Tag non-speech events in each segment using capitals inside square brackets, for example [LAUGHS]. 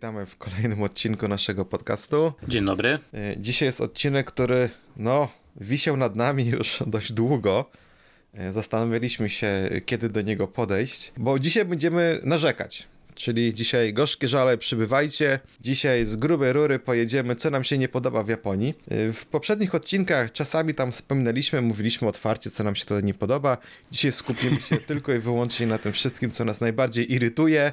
Witamy w kolejnym odcinku naszego podcastu. Dzień dobry. E, Dzisiaj jest odcinek, który no, wisiał nad nami już [LAUGHS] dość długo. E, Zastanawialiśmy się, kiedy do niego podejść, bo dzisiaj będziemy narzekać. Czyli dzisiaj gorzkie żale, przybywajcie. Dzisiaj z grubej rury pojedziemy, co nam się nie podoba w Japonii. E, W poprzednich odcinkach czasami tam wspominaliśmy, mówiliśmy otwarcie, co nam się to nie podoba. Dzisiaj skupimy się [LAUGHS] tylko i wyłącznie na tym wszystkim, co nas najbardziej irytuje,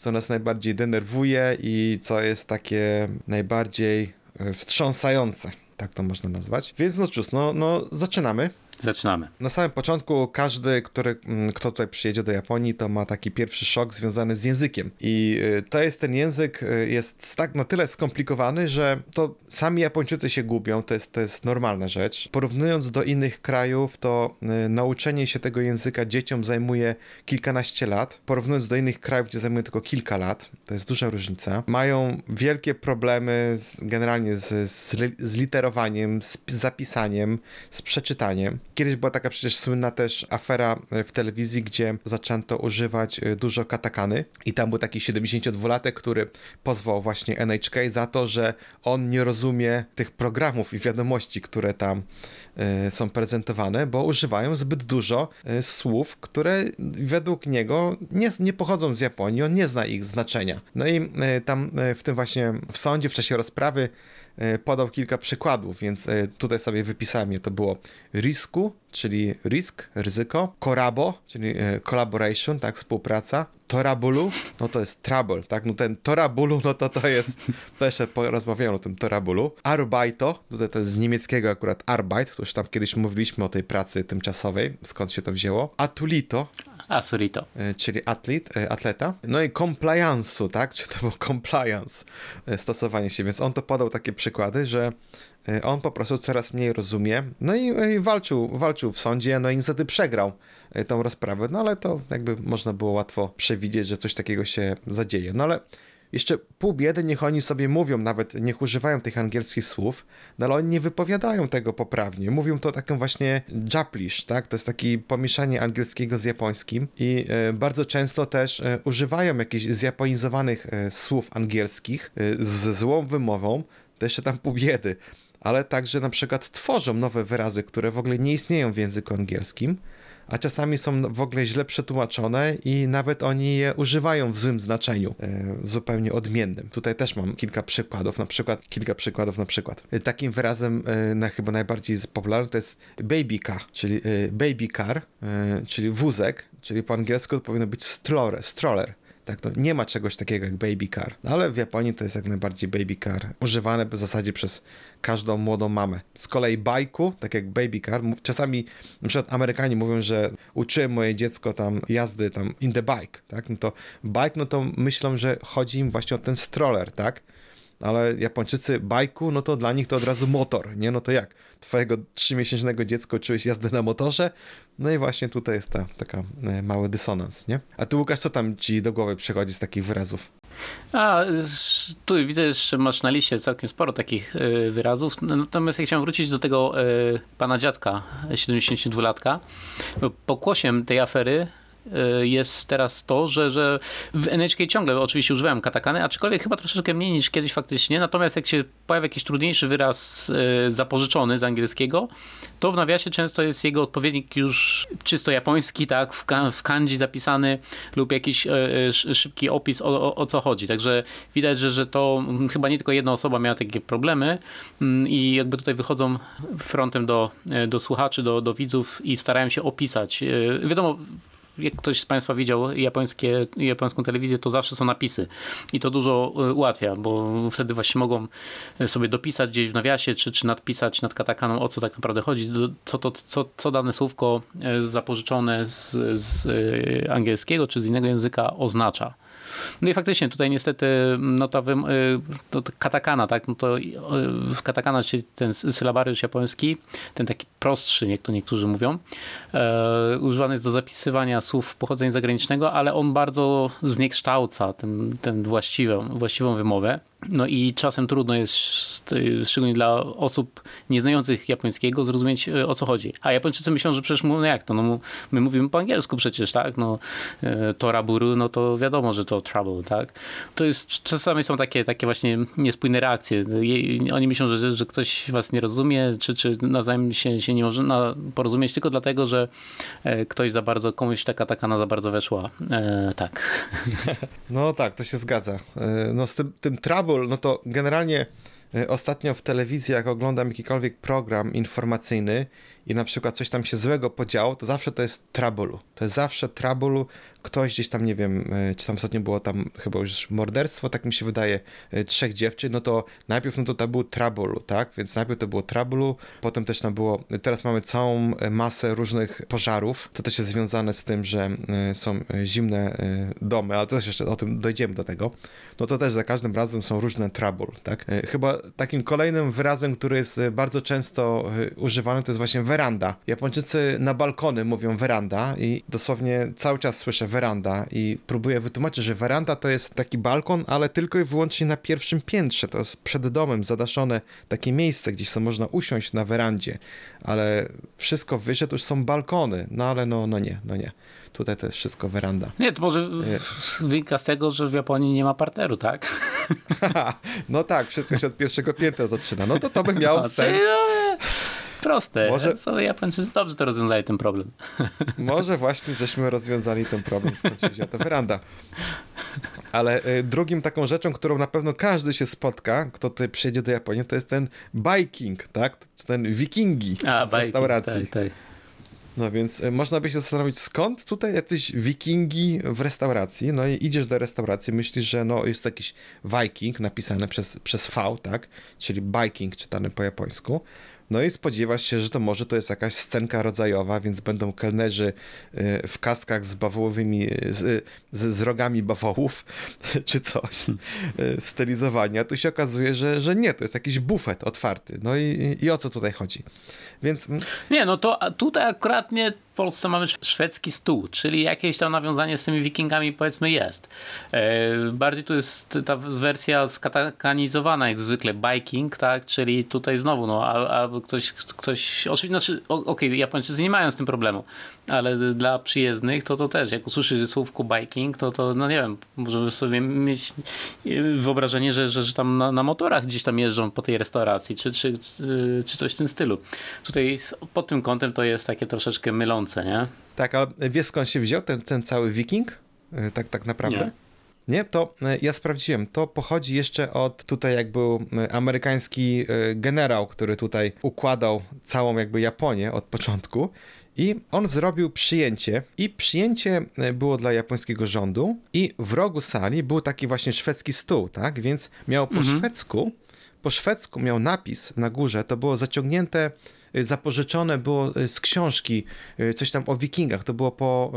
co nas najbardziej denerwuje i co jest takie najbardziej e, wstrząsające. Tak to można nazwać. Więc no cóż, no, no zaczynamy. Zaczynamy. Na samym początku każdy, który, mm, kto tutaj przyjedzie do Japonii, to ma taki pierwszy szok związany z językiem. I y, to jest ten język, y, jest tak na tyle skomplikowany, że to sami Japończycy się gubią, to jest, to jest normalna rzecz. Porównując do innych krajów, to y, nauczenie się tego języka dzieciom zajmuje kilkanaście lat. Porównując do innych krajów, gdzie zajmuje tylko kilka lat, to jest duża różnica. Mają wielkie problemy z, generalnie z, z, z literowaniem, z zapisaniem, z przeczytaniem. Kiedyś była taka przecież słynna też afera e, w telewizji, gdzie zaczęto używać e, dużo katakany i tam był taki 72-latek, który pozwał właśnie NHK za to, że on nie rozumie tych programów i wiadomości, które tam e, są prezentowane, bo używają zbyt dużo słów, które według niego nie, nie pochodzą z Japonii, on nie zna ich znaczenia. No i tam w tym właśnie w sądzie, w czasie rozprawy podał kilka przykładów, więc e, tutaj sobie wypisałem je. To było. Risku, czyli risk, ryzyko, korabo, czyli e, collaboration, tak, współpraca, torabulu, no to jest trouble, tak, no ten torabulu, no to to jest, to jeszcze porozmawiamy o tym torabulu, arbeito, tutaj to jest z niemieckiego akurat arbeit, to już tam kiedyś mówiliśmy o tej pracy tymczasowej, skąd się to wzięło, atulito, Asurito. e, czyli atlet, e, atleta. No i compliance'u, tak? Czy to było compliance, e, stosowanie się. Więc on to podał takie przykłady, że on po prostu coraz mniej rozumie. No i, walczył, walczył w sądzie, no i niestety przegrał tą rozprawę. No ale to jakby można było łatwo przewidzieć, że coś takiego się zadzieje. No ale jeszcze pół biedy, niech oni sobie mówią, nawet niech używają tych angielskich słów, no ale oni nie wypowiadają tego poprawnie. Mówią to taką właśnie japlish, tak? To jest takie pomieszanie angielskiego z japońskim i e, bardzo często też e, używają jakichś zjaponizowanych e, słów angielskich z złą wymową, to jeszcze tam pół biedy, ale także na przykład tworzą nowe wyrazy, które w ogóle nie istnieją w języku angielskim a czasami są w ogóle źle przetłumaczone i nawet oni je używają w złym znaczeniu, e, zupełnie odmiennym. Tutaj też mam kilka przykładów, na przykład kilka przykładów na przykład. E, Takim wyrazem e, na chyba najbardziej popularny to jest baby car, czyli baby car, czyli wózek, czyli po angielsku to powinno być stroller, stroller. Tak, no nie ma czegoś takiego jak baby car, ale w Japonii to jest jak najbardziej baby car, używane w zasadzie przez każdą młodą mamę. Z kolei bajku, tak jak baby car, czasami na przykład Amerykanie mówią, że uczyłem moje dziecko tam jazdy tam in the bike, tak, no to bike, no to myślą, że chodzi im właśnie o ten stroller, tak, ale Japończycy bajku, no to dla nich to od razu motor, nie? No to jak? Twojego trzymiesięcznego dziecka uczyłeś jazdy na motorze? No i właśnie tutaj jest ta taka e, mały dysonans, nie? A ty Łukasz, co tam ci do głowy przychodzi z takich wyrazów? A, tu widzę, że masz na liście całkiem sporo takich e, wyrazów. Natomiast ja chciałem wrócić do tego e, pana dziadka, 72-latka. Bo Pokłosiem tej afery jest teraz to, że, że w NHK ciągle oczywiście używałem katakany, aczkolwiek chyba troszeczkę mniej niż kiedyś faktycznie. Natomiast jak się pojawia jakiś trudniejszy wyraz e, zapożyczony z angielskiego, to w nawiasie często jest jego odpowiednik już czysto japoński, tak, w, ka- w kanji zapisany lub jakiś sz- szybki opis o, o, o co chodzi. Także widać, że, że to mm, chyba nie tylko jedna osoba miała takie problemy mm, i jakby tutaj wychodzą frontem do, do słuchaczy, do, do widzów i starają się opisać. Wiadomo, jak ktoś z Państwa widział japońskie, japońską telewizję, to zawsze są napisy. I to dużo e, ułatwia, bo wtedy właśnie mogą sobie dopisać gdzieś w nawiasie, czy, czy nadpisać nad katakaną, o co tak naprawdę chodzi, co, to, co, co dane słówko e, zapożyczone z, z e, angielskiego, czy z innego języka oznacza. No i faktycznie tutaj niestety no ta wym, y, to, katakana, tak, no to y, w katakana, czyli ten sy- sylabariusz japoński, ten taki prostszy, jak to niektórzy mówią, e, używany jest do zapisywania słów pochodzenia zagranicznego, ale on bardzo zniekształca ten, ten właściwą, właściwą wymowę. No i czasem trudno jest, szczególnie dla osób nieznających japońskiego, zrozumieć e, o co chodzi. A Japończycy myślą, że przecież no jak to, no my mówimy po angielsku przecież, tak? No e, toraburu, no to wiadomo, że to trouble, tak? To jest, czasami są takie, takie właśnie niespójne reakcje. Oni myślą, że, że ktoś was nie rozumie, czy, czy nawzajem się, się nie może porozumieć tylko dlatego, że e, ktoś za bardzo, komuś taka takana za bardzo weszła. E, tak. [LAUGHS] No tak, to się zgadza. No z tym, tym trouble no to generalnie ostatnio w telewizji, jak oglądam jakikolwiek program informacyjny i na przykład coś tam się złego podziało, to zawsze to jest trouble. To jest zawsze trouble, ktoś gdzieś tam, nie wiem, e, czy tam ostatnio było tam chyba już morderstwo, tak mi się wydaje, e, trzech dziewczyn, no to najpierw no to, to był trouble, tak? Więc najpierw to było trouble, potem też tam było, teraz mamy całą masę różnych pożarów, to też jest związane z tym, że są zimne domy, ale to też jeszcze o tym dojdziemy do tego, no to też za każdym razem są różne trouble, tak? Chyba takim kolejnym wyrazem, który jest bardzo często używany, to jest właśnie weranda. Japończycy na balkony mówią weranda i dosłownie cały czas słyszę weranda i próbuję wytłumaczyć, że weranda to jest taki balkon, ale tylko i wyłącznie na pierwszym piętrze. To jest przed domem zadaszone takie miejsce, gdzieś sobie można usiąść na werandzie, ale wszystko wyżej to już są balkony. No ale no, no nie, no nie. Tutaj to jest wszystko weranda. Nie, to może wynika z tego, że w Japonii nie ma parteru, tak? [LAUGHS] no tak, wszystko się od pierwszego piętra zaczyna. No to to by miało no, sens. Proste. Może... Co Japończycy dobrze to rozwiązali ten problem. [LAUGHS] Może właśnie, żeśmy rozwiązali ten problem, skąd się ta weranda. Ale y, drugim taką rzeczą, którą na pewno każdy się spotka, kto tutaj przyjedzie do Japonii, to jest ten biking, tak? Ten wikingi A, w restauracji. Tak, tak. No więc y, można by się zastanowić, skąd tutaj jacyś wikingi w restauracji. No i idziesz do restauracji, myślisz, że no jest jakiś Viking napisany przez, przez V, tak? Czyli biking czytany po japońsku. No i spodziewasz się, że to może to jest jakaś scenka rodzajowa, więc będą kelnerzy y, w kaskach z bawołowymi, z, z, z rogami bawołów, [LAUGHS] czy coś, y, stylizowani. A tu się okazuje, że, że nie, to jest jakiś bufet otwarty. No i, i o co tutaj chodzi? Więc... Nie, no to tutaj akurat nie Polsce mamy szwedzki stół, czyli jakieś tam nawiązanie z tymi wikingami powiedzmy jest. E, bardziej tu jest ta wersja skatakanizowana jak zwykle, biking, tak, czyli tutaj znowu, no, albo ktoś, ktoś oczywiście, znaczy, okej, okay, Japończycy nie mają z tym problemu, ale dla przyjezdnych to to też, jak usłyszy słówko biking, to to, no nie wiem, możemy sobie mieć wyobrażenie, że, że, że tam na, na motorach gdzieś tam jeżdżą po tej restauracji, czy, czy, czy, czy coś w tym stylu. Tutaj pod tym kątem to jest takie troszeczkę mylące, nie? Tak, ale wiesz skąd się wziął ten, ten cały wiking? E, tak, tak naprawdę? Nie. Nie, to e, ja sprawdziłem. To pochodzi jeszcze od tutaj, jak był e, amerykański generał, który tutaj układał całą jakby Japonię od początku. I on zrobił przyjęcie, i przyjęcie było dla japońskiego rządu, i w rogu sali był taki właśnie szwedzki stół, tak? Więc miał po mhm. szwedzku, po szwedzku miał napis na górze, to było zaciągnięte zapożyczone było y, z książki, y, coś tam o wikingach, to było po,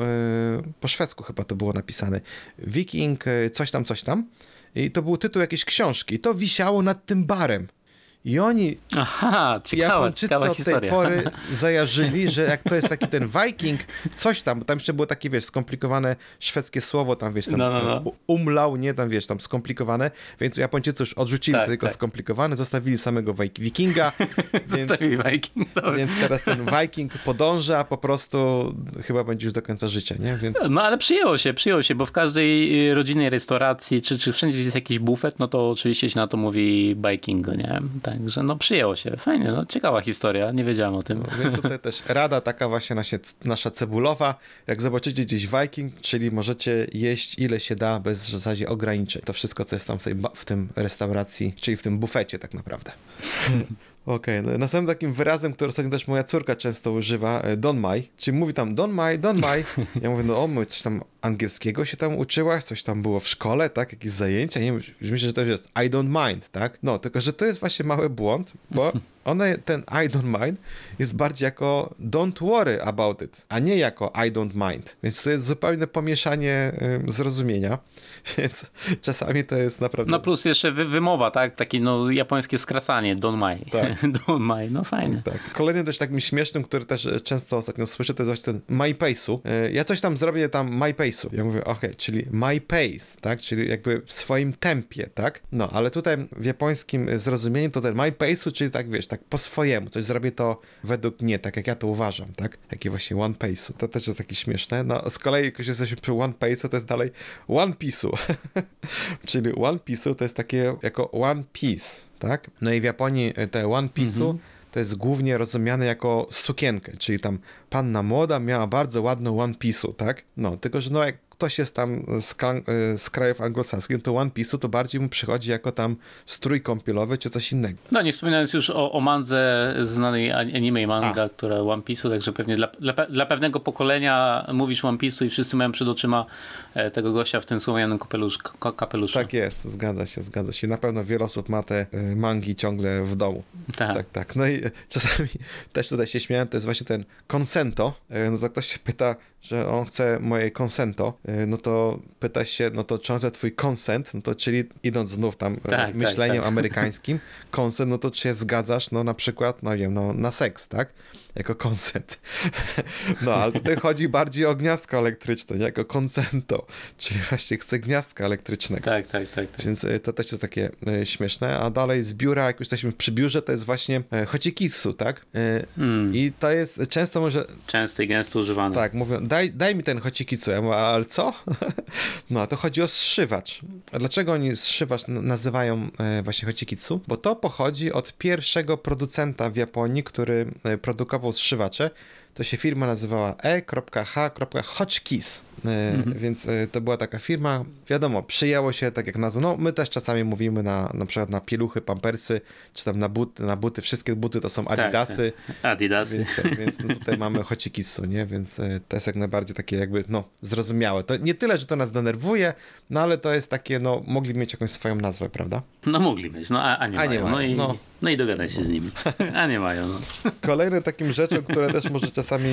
po szwedzku chyba to było napisane. Wiking, coś tam, coś tam. I to był tytuł jakiejś książki. To wisiało nad tym barem. I oni, Aha, ciekawa, Japończycy ciekawa od tej pory [LAUGHS] zajarzyli, że jak to jest taki ten Viking, coś tam, bo tam jeszcze było takie, wiesz, skomplikowane szwedzkie słowo, tam wiesz, tam no, no, no. umlał, nie, tam wiesz, tam skomplikowane, więc Japończycy już odrzucili tak, tylko tak. skomplikowane, zostawili samego Wikinga. [LAUGHS] więc, zostawili Viking, Więc teraz ten Viking podąża po prostu chyba będzie już do końca życia, nie? Więc... No ale przyjęło się, przyjęło się, bo w każdej y, rodzinnej restauracji, czy, czy wszędzie jest jakiś bufet, no to oczywiście się na to mówi Viking, nie? Tak. Także no przyjęło się. Fajnie, no ciekawa historia, nie wiedziałem o tym. No, więc tutaj też rada taka właśnie nasza, nasza cebulowa. Jak zobaczycie gdzieś Viking, czyli możecie jeść ile się da bez w zasadzie ograniczeń. To wszystko, co jest tam w, tej, w tym restauracji, czyli w tym bufecie tak naprawdę. [LAUGHS] Okej, okay. No, następnym takim wyrazem, który ostatnio też moja córka często używa, e, don my, czyli mówi tam don my, don my. Ja mówię, no o, mój, coś tam angielskiego się tam uczyłaś, coś tam było w szkole, tak, jakieś zajęcia, nie myślę, że to jest I don't mind, tak? No, tylko, że to jest właśnie mały błąd, bo [LAUGHS] one, ten I don't mind jest bardziej jako don't worry about it, a nie jako I don't mind. Więc to jest zupełne pomieszanie y, zrozumienia, [LAUGHS] więc czasami to jest naprawdę... No plus jeszcze wy wymowa, tak? Takie no japońskie skracanie, don't mind. Tak. [LAUGHS] don't mind, no fajnie. Tak. Kolejnym też takim śmiesznym, który też często ostatnio słyszę, to jest właśnie ten MyPace'u. Y, ja coś tam zrobię tam MyPace pace'u. Ja mówię, okej, czyli my pace, tak? Czyli jakby w swoim tempie, tak? No, ale tutaj w japońskim zrozumieniu to ten my pace'u, czyli tak, wiesz, tak po swojemu, coś zrobię to według mnie, tak jak ja to uważam, tak? Jakie właśnie one pace'u. To też jest takie śmieszne. No, z kolei, jak już jesteśmy przy one pace'u, to jest dalej one piece'u. [LAUGHS] czyli one piece'u to jest takie jako one piece, tak? No i w Japonii te one piece'u to jest głównie rozumiane jako sukienkę, czyli tam panna młoda miała bardzo ładną one piece'u, tak? No, tylko że no jak ktoś jest tam z, y, z krajów anglosaskich, to one piece'u to bardziej mu przychodzi jako tam strój kąpielowy czy coś innego. No nie wspominając już o, o mandze znanej anime i manga, która One Piece'u, także pewnie dla, dla, dla pewnego pokolenia mówisz One Piece'u i wszyscy mają przed oczyma e, tego gościa w tym słomianym kapelusz, ka- kapeluszu. Tak jest, zgadza się, zgadza się. Na pewno wiele osób ma te y, mangi ciągle w domu. Tak. Tak, tak. No i czasami [LAUGHS] też tutaj się śmiałem, to jest właśnie ten consento. Y, No to ktoś się pyta, że on chce moje consento, y, no to pyta się, no to czy on chce twój consent, no to czyli idąc znów tam Tak, tak, myśleniem tak. amerykańskim, [LAUGHS] consent, no to czy się zgadzasz, no na przykład, no wiem, no na seks, tak? Jako consent. [LAUGHS] No, ale tutaj chodzi bardziej o gniazdko elektryczne, nie? Jako consento, czyli [LAUGHS] właśnie chce gniazdka elektrycznego. Tak, tak, tak. tak. Więc y, to też jest takie y, śmieszne. A dalej z biura, jak już jesteśmy przy biurze, to jest właśnie y, hocikitsu, tak? Mm, I to jest często może, Często i gęsto używany. tak, mówią, daj, daj mi ten hocikitsu. Ja mówię, ale co? [LAUGHS] No, a to chodzi o zszywacz. A dlaczego oni zszywacz nazywają e, właśnie hocikitsu? Bo to pochodzi od pierwszego producenta w Japonii, który e, produkował zszywacze. To się firma nazywała e.h.hotchkiss. E, Więc e, to była taka firma, wiadomo, przyjęło się tak jak nazwa. No, my też czasami mówimy na, na przykład na pieluchy, pampersy, czy tam na buty, na buty. Wszystkie buty to są Tak, adidasy. Adidasy. Więc, tak, więc no tutaj mamy hocikitsu, nie? Więc e, to jest jak najbardziej takie jakby, no, zrozumiałe. To nie tyle, że to nas denerwuje, no ale to jest takie, no, mogli mieć jakąś swoją nazwę, prawda? No mogli mieć, no a, a nie A nie mają. no, mają, i, no. No. i dogadaj się z nimi. A nie mają, no. Takim rzeczą, które też może czasami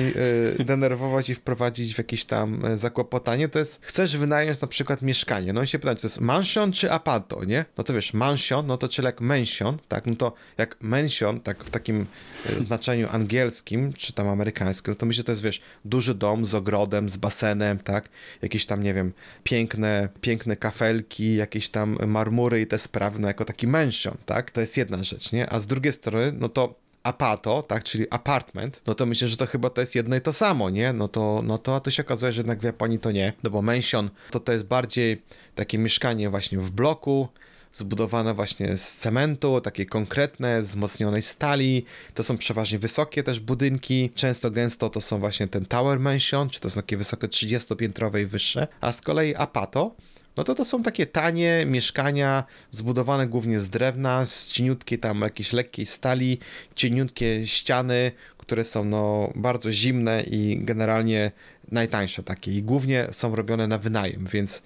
e, denerwować i wprowadzić w jakieś tam e, zakłopotanie, to jest, chcesz wynająć na przykład mieszkanie, no i się pytać, to jest mansion czy apato, nie? No to wiesz, mansion, no to czyli jak mansion, tak? No to jak mansion, tak w takim e, znaczeniu angielskim, czy tam amerykańskim, no to myślę, to jest, wiesz, duży dom z ogrodem, z basenem, tak? Jakieś tam, nie wiem, piękne, piękne kafelki, jakieś tam marmury i te sprawy, no jako taki mansion, tak? To jest jedna rzecz, nie? A z drugiej strony, no to apato, tak, czyli apartment, no to myślę, że to chyba to jest jedno i to samo, nie? No to, no to, a to się okazuje, że jednak w Japonii to nie, no bo mansion to to jest bardziej takie mieszkanie właśnie w bloku, zbudowane właśnie z cementu, takie konkretne, wzmocnionej stali. To są przeważnie wysokie też budynki. Często gęsto to są właśnie ten tower mansion, czy to są takie wysokie 30-piętrowe i wyższe. A z kolei apato, no to to są takie tanie mieszkania zbudowane głównie z drewna, z cieniutkiej tam jakiejś lekkiej stali, cieniutkie ściany, które są no bardzo zimne i generalnie najtańsze takie. I głównie są robione na wynajem, więc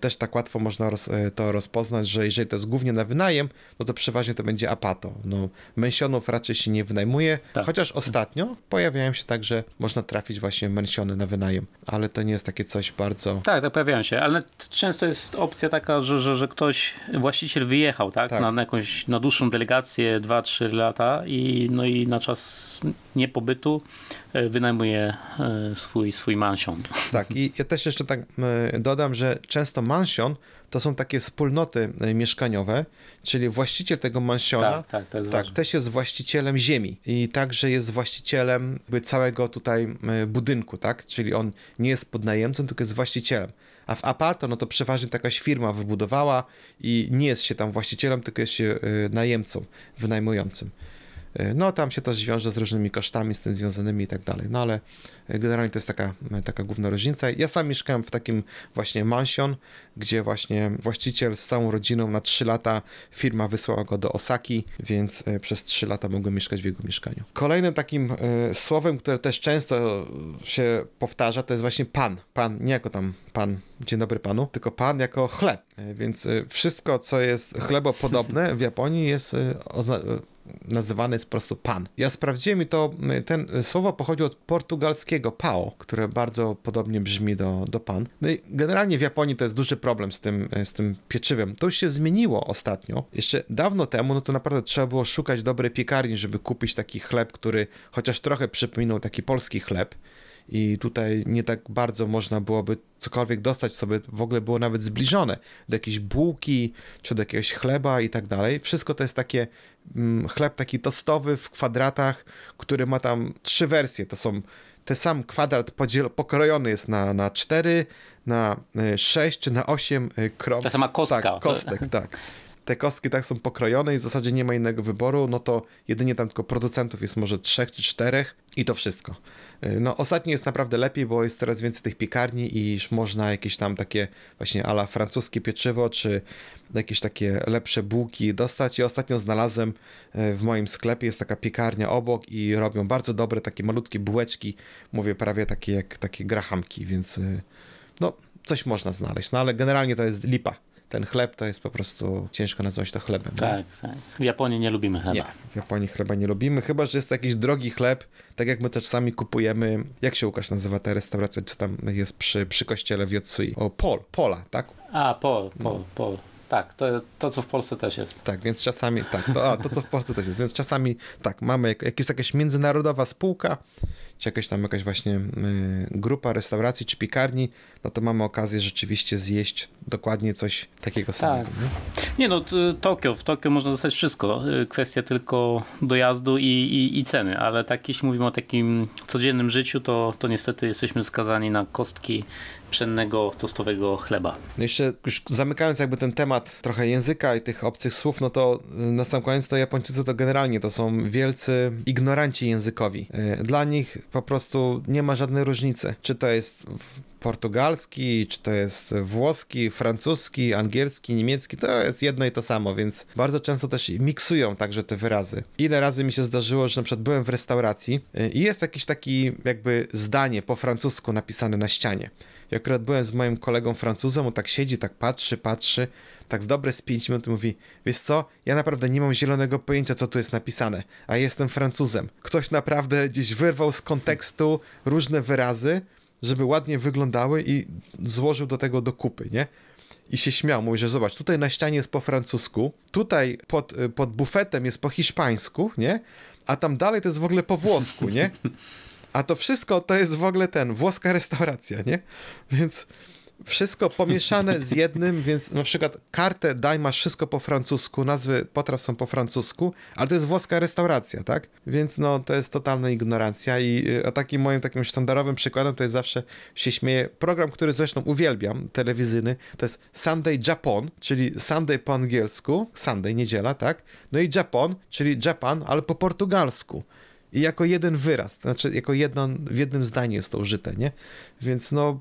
też tak łatwo można roz, e, to rozpoznać, że jeżeli to jest głównie na wynajem, no to przeważnie to będzie apato. No, mensionów raczej się nie wynajmuje, Tak. chociaż ostatnio pojawiają się tak, że można trafić właśnie mensiony na wynajem, ale to nie jest takie coś bardzo... Tak, tak pojawiają się, ale często jest opcja taka, że, że, że ktoś, właściciel wyjechał, tak, Tak. Na, na jakąś, na dłuższą delegację, 2-3 lata i no i na czas niepobytu e, wynajmuje e, swój, swój mansion. [LAUGHS] Tak, i ja też jeszcze tak e, dodam, że często mansion to są takie wspólnoty mieszkaniowe, czyli właściciel tego mansiona Tak, tak, to jest tak, ważne. też jest właścicielem ziemi i także jest właścicielem całego tutaj budynku, tak? Czyli on nie jest podnajemcą, tylko jest właścicielem. A w aparto, no to przeważnie jakaś firma wybudowała i nie jest się tam właścicielem, tylko jest się najemcą, wynajmującym. E, No, tam się też wiąże z różnymi kosztami z tym związanymi i tak dalej. No, ale e, generalnie to jest taka, e, taka główna różnica. Ja sam mieszkałem w takim właśnie mansion, gdzie właśnie właściciel z całą rodziną na 3 lata firma wysłała go do Osaki, więc przez 3 lata mogłem mieszkać w jego mieszkaniu. Kolejnym takim słowem, które też często się powtarza, to jest właśnie pan. Pan, nie jako tam pan, dzień dobry panu, tylko pan jako chleb. Więc wszystko, co jest chlebopodobne w Japonii jest nazywany jest po prostu pan. Ja sprawdziłem i to y, ten y, słowo pochodzi od portugalskiego pao, które bardzo podobnie brzmi do, do pan. No i generalnie w Japonii to jest duży problem z tym, y, z tym pieczywem. To już się zmieniło ostatnio. Jeszcze dawno temu, no to naprawdę trzeba było szukać dobrej piekarni, żeby kupić taki chleb, który chociaż trochę przypominał taki polski chleb. I tutaj nie tak bardzo można byłoby cokolwiek dostać sobie, w ogóle było nawet zbliżone do jakiejś bułki, czy do jakiegoś chleba i tak dalej. Wszystko to jest takie mm, chleb taki tostowy w kwadratach, który ma tam trzy wersje. To są ten sam kwadrat podziel, pokrojony jest na, na 4, na 6 czy na 8 krom. Ta sama kostka. Tak, kostek, tak. Te kostki tak są pokrojone i w zasadzie nie ma innego wyboru, no to jedynie tam tylko producentów jest może trzech czy czterech i to wszystko. No ostatnio jest naprawdę lepiej, bo jest coraz więcej tych piekarni i już można jakieś tam takie właśnie ala francuskie pieczywo, czy jakieś takie lepsze bułki dostać. I ostatnio znalazłem w moim sklepie, jest taka piekarnia obok i robią bardzo dobre takie malutkie bułeczki, mówię prawie takie jak takie grahamki, więc no coś można znaleźć, no ale generalnie to jest lipa ten chleb to jest po prostu ciężko nazwać to chlebem. Tak, tak. W Japonii nie lubimy chleba. Nie, w Japonii chleba nie lubimy, chyba że jest to jakiś drogi chleb, tak jak my też sami kupujemy. Jak się Łukasz nazywa ta restauracja, czy tam jest przy, przy kościele w Jotsui? O, Pol, Pola, tak? A, Pol, Pol, no. Pol. Tak, to, to co w Polsce też jest. Tak, więc czasami, tak, to, a, to co w Polsce też jest, więc czasami tak, mamy, jak jest jakaś międzynarodowa spółka, czy jakaś tam jakaś właśnie y, grupa restauracji czy piekarni, no to mamy okazję rzeczywiście zjeść dokładnie coś takiego samego. Tak. Nie? nie no, Tokio, w Tokio można dostać wszystko, y, kwestia tylko dojazdu i, i, i, ceny, ale tak jeśli mówimy o takim codziennym życiu, to, to niestety jesteśmy skazani na kostki pszennego, tostowego chleba. No jeszcze już zamykając jakby ten temat trochę języka i tych obcych słów, no to y, na sam koniec to Japończycy to generalnie to są wielcy ignoranci językowi. Dla nich po prostu nie ma żadnej różnicy, czy to jest portugalski, czy to jest włoski, francuski, angielski, niemiecki, to jest jedno i to samo, więc bardzo często też miksują także te wyrazy. Ile razy mi się zdarzyło, że na przykład byłem w restauracji y, i jest jakieś taki jakby zdanie po francusku napisane na ścianie. I akurat byłem z moim kolegą Francuzem, on tak siedzi, tak patrzy, patrzy, tak z dobre z 5 minut mówi, wiesz co, ja naprawdę nie mam zielonego pojęcia, co tu jest napisane, a jestem Francuzem. Ktoś naprawdę gdzieś wyrwał z kontekstu różne wyrazy, żeby ładnie wyglądały i złożył do tego do kupy, nie? I się śmiał, mówi, że zobacz, tutaj na ścianie jest po francusku, tutaj pod, pod bufetem jest po hiszpańsku, nie? A tam dalej to jest w ogóle po włosku, nie? [LAUGHS] A to wszystko to jest w ogóle ten, włoska restauracja, nie? Więc wszystko pomieszane z jednym, więc na przykład kartę daj masz wszystko po francusku, nazwy potraw są po francusku, ale to jest włoska restauracja, tak? Więc no to jest totalna ignorancja i y, a takim moim takim sztandarowym przykładem to jest zawsze się śmieje program, który zresztą uwielbiam, telewizyjny, to jest Sunday Japan, czyli Sunday po angielsku, Sunday, niedziela, tak? No i Japan, czyli Japan, ale po portugalsku. I jako jeden wyraz, znaczy jako jedno, w jednym zdaniu jest to użyte, nie? Więc no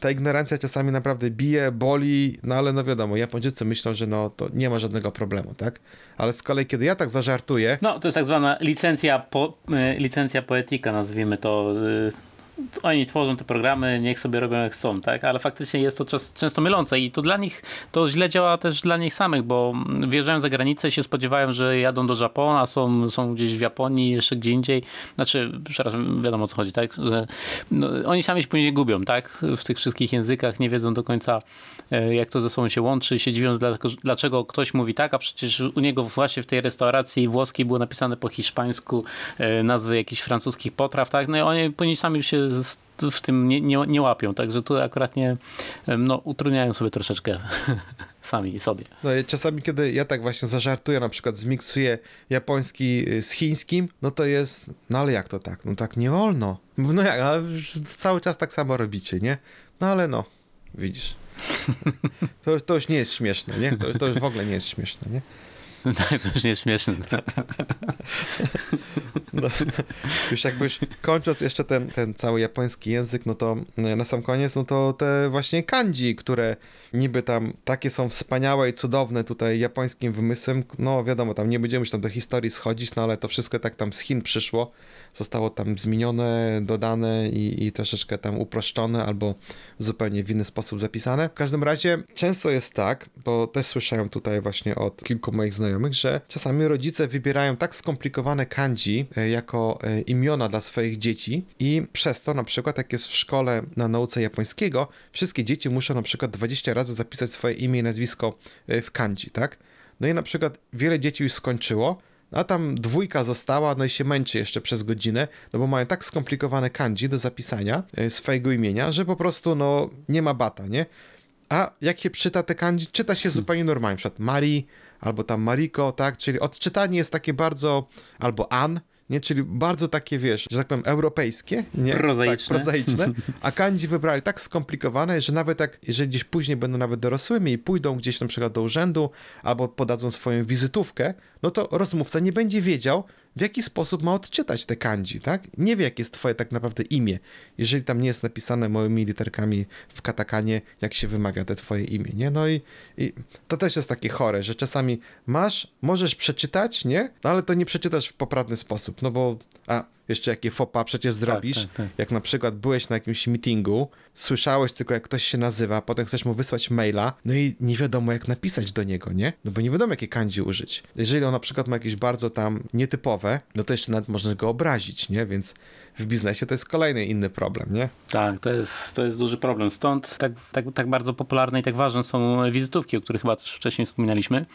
ta ignorancja czasami naprawdę bije, boli, no ale no wiadomo, Japończycy myślą, że no to nie ma żadnego problemu, tak? Ale z kolei, kiedy ja tak zażartuję... No, to jest tak zwana licencja, po, y, licencja poetyka, nazwijmy to. Y, oni tworzą te programy, niech sobie robią jak chcą, tak? Ale faktycznie jest to często mylące i to dla nich, to źle działa też dla nich samych, bo wjeżdżają za granicę się spodziewają, że jadą do Japona, są, są gdzieś w Japonii, jeszcze gdzie indziej. Znaczy, przepraszam, wiadomo o co chodzi, tak? Że no, oni sami się później gubią, tak? W tych wszystkich językach, nie wiedzą do końca, e, jak to ze sobą się łączy, się dziwią, dlaczego ktoś mówi tak, a przecież u niego właśnie w tej restauracji włoskiej było napisane po hiszpańsku e, nazwy jakichś francuskich potraw, tak? No i oni później sami się w tym nie, nie, nie łapią, także tutaj akurat nie, no, utrudniają sobie troszeczkę [LAUGHS] sami sobie. No i czasami, kiedy ja tak właśnie zażartuję, na przykład zmiksuję japoński z chińskim, no to jest, no ale jak to tak? No tak nie wolno. No jak, ale cały czas tak samo robicie, nie? No ale no, widzisz. [LAUGHS] To, to już nie jest śmieszne, nie? To, to już w ogóle nie jest śmieszne, nie? To już nie jest śmieszne. [LAUGHS] No, już jakbyś kończąc jeszcze ten, ten cały japoński język, no to e, na sam koniec, no to te właśnie kanji, które niby tam takie są wspaniałe i cudowne tutaj japońskim wymysłem, no wiadomo, tam nie będziemy się tam do historii schodzić, no ale to wszystko tak tam z Chin przyszło, zostało tam zmienione, dodane i, i troszeczkę tam uproszczone albo zupełnie w inny sposób zapisane. W każdym razie często jest tak, bo też słyszałem tutaj właśnie od kilku moich znajomych, że czasami rodzice wybierają tak skomplikowane kanji e, jako e, imiona dla swoich dzieci i przez to na przykład jak jest w szkole na nauce japońskiego, wszystkie dzieci muszą na przykład 20 razy zapisać swoje imię i nazwisko e, w kanji, tak? No i na przykład wiele dzieci już skończyło, a tam dwójka została, no i się męczy jeszcze przez godzinę, no bo mają tak skomplikowane kanji do zapisania e, swojego imienia, że po prostu no nie ma bata, nie? A jak się czyta te kanji, czyta się zupełnie normalnie, na przykład Mari, albo tam Mariko, tak, czyli odczytanie jest takie bardzo, albo An, nie? Czyli bardzo takie, wiesz, że tak powiem, europejskie, nie? Prozaiczne. Tak, prozaiczne. [LAUGHS] A kanji wybrali tak skomplikowane, że nawet jak, jeżeli gdzieś później będą nawet dorosłymi i pójdą gdzieś na przykład do urzędu albo podadzą swoją wizytówkę, no to rozmówca nie będzie wiedział, w jaki sposób ma odczytać te kanji, tak? Nie wie, jakie jest twoje tak naprawdę imię, jeżeli tam nie jest napisane małymi literkami w katakanie, jak się wymawia te twoje imię, nie? No i, i to też jest takie chore, że czasami masz, możesz przeczytać, nie? No ale to nie przeczytasz w poprawny sposób, no bo, a jeszcze jakie fopa przecież zrobisz, tak, tak. jak na przykład byłeś na jakimś meetingu, słyszałeś tylko jak ktoś się nazywa, potem chcesz mu wysłać maila, no i nie wiadomo jak napisać do niego, nie? No bo nie wiadomo jakie kanji użyć. Jeżeli on na przykład ma jakieś bardzo tam nietypowe, no to jeszcze nawet można go obrazić, nie? Więc w biznesie to jest kolejny inny problem, nie? Tak, to jest, to jest duży problem. Stąd tak, tak, tak bardzo popularne i tak ważne są wizytówki, o których chyba też wcześniej wspominaliśmy,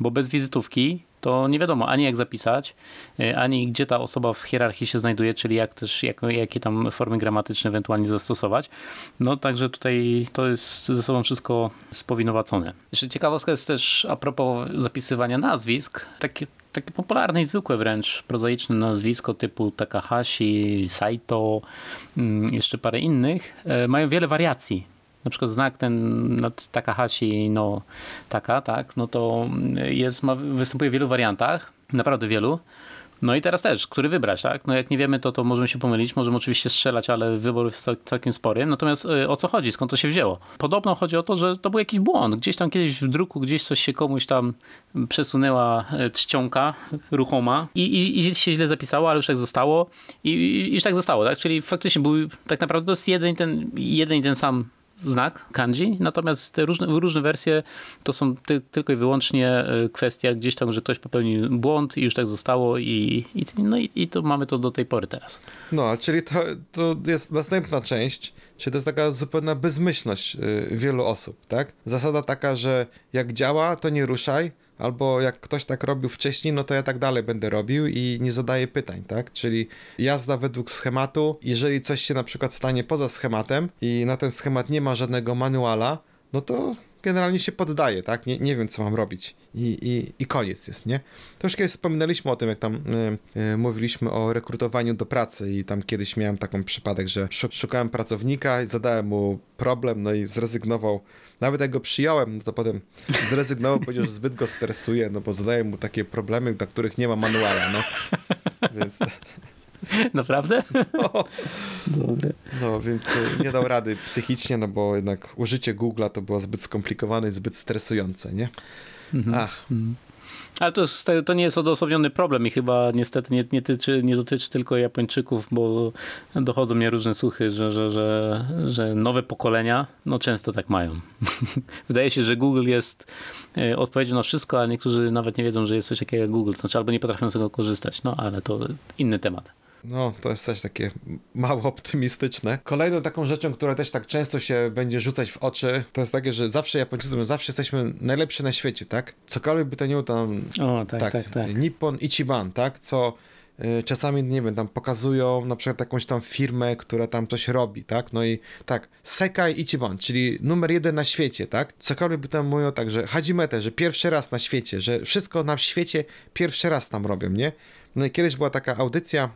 bo bez wizytówki to nie wiadomo ani jak zapisać, y, ani gdzie ta osoba w hierarchii się znajduje, czyli jak też, jak, jakie tam formy gramatyczne ewentualnie zastosować. No także tutaj to jest ze sobą wszystko spowinowacone. Jeszcze ciekawostka jest też a propos zapisywania nazwisk, takie takie popularne i zwykłe wręcz prozaiczne nazwisko typu Takahashi, Saito, mm, jeszcze parę innych, e, mają wiele wariacji. Na przykład znak ten nad Takahashi, no taka, tak, no to jest, ma, występuje w wielu wariantach, naprawdę wielu. No i teraz też, który wybrać, tak? No jak nie wiemy, to, to możemy się pomylić, możemy oczywiście strzelać, ale wybór jest cał- całkiem spory. Natomiast y, o co chodzi, skąd to się wzięło? Podobno chodzi o to, że to był jakiś błąd. Gdzieś tam kiedyś w druku, gdzieś coś się komuś tam przesunęła y, czcionka ruchoma i, i, i się źle zapisało, ale już tak zostało i, i już tak zostało, tak? Czyli faktycznie był tak naprawdę to jest jeden ten, jeden ten sam znak kanji, natomiast te różne, różne wersje to są ty, tylko i wyłącznie y, kwestia gdzieś tam, że ktoś popełnił błąd i już tak zostało i, i, no i, i to mamy to do tej pory teraz. No, czyli to, to jest następna część, czyli to jest taka zupełna bezmyślność y, wielu osób, tak? Zasada taka, że jak działa, to nie ruszaj, albo jak ktoś tak robił wcześniej, no to ja tak dalej będę robił i nie zadaję pytań, tak? Czyli jazda według schematu, jeżeli coś się na przykład stanie poza schematem i na ten schemat nie ma żadnego manuala, no to generalnie się poddaję, tak? Nie, nie wiem, co mam robić. I, i, I koniec jest, nie? To już kiedyś wspominaliśmy o tym, jak tam y, y, mówiliśmy o rekrutowaniu do pracy i tam kiedyś miałem taką przypadek, że szu- szukałem pracownika i zadałem mu problem, no i zrezygnował. Nawet jak go przyjąłem, no to potem zrezygnował, powiedział, że zbyt go stresuje, no bo zadaję mu takie problemy, dla których nie ma manuala, no. Więc, Naprawdę? Dobre. no, więc y, nie dał rady psychicznie, no bo jednak użycie Google'a to było zbyt skomplikowane i zbyt stresujące, nie? Ach, Ale to, jest, to nie jest odosobniony problem i chyba niestety nie, nie, tyczy, nie dotyczy tylko Japończyków, bo dochodzą mnie różne słuchy, że, że, że, że nowe pokolenia no często tak mają. [LAUGHS] Wydaje się, że Google jest e, odpowiedzią na wszystko, a niektórzy nawet nie wiedzą, że jest coś takiego jak Google, znaczy albo nie potrafią z tego korzystać, no ale to inny temat. No, to jest też takie mało optymistyczne. Kolejną taką rzeczą, która też tak często się będzie rzucać w oczy, to jest takie, że zawsze Japończycy zawsze jesteśmy najlepsi na świecie, tak? Cokolwiek by to nie było tam... O, tak, tak, tak. Nippon Ichiban, tak? Co y, czasami, nie wiem, tam pokazują na przykład jakąś tam firmę, która tam coś robi, tak? No i tak, Sekai Ichiban, czyli numer jeden na świecie, tak? Cokolwiek by tam mówią, tak, że Hajimete, że pierwszy raz na świecie, że wszystko na świecie pierwszy raz tam robią, nie? No i kiedyś była taka audycja,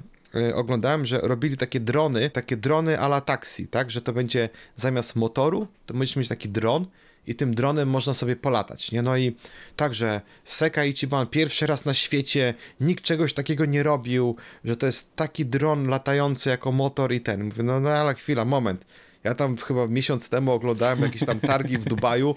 oglądałem, że robili takie drony, takie drony a la taksi, tak? Że to będzie zamiast motoru, to będziesz mieć taki dron i tym dronem można sobie polatać, nie? No i także Seka Ichiban pierwszy raz na świecie, nikt czegoś takiego nie robił, że to jest taki dron latający jako motor i ten. Mówię, no, no ale chwila, moment. Ja tam chyba miesiąc temu oglądałem jakieś tam targi w Dubaju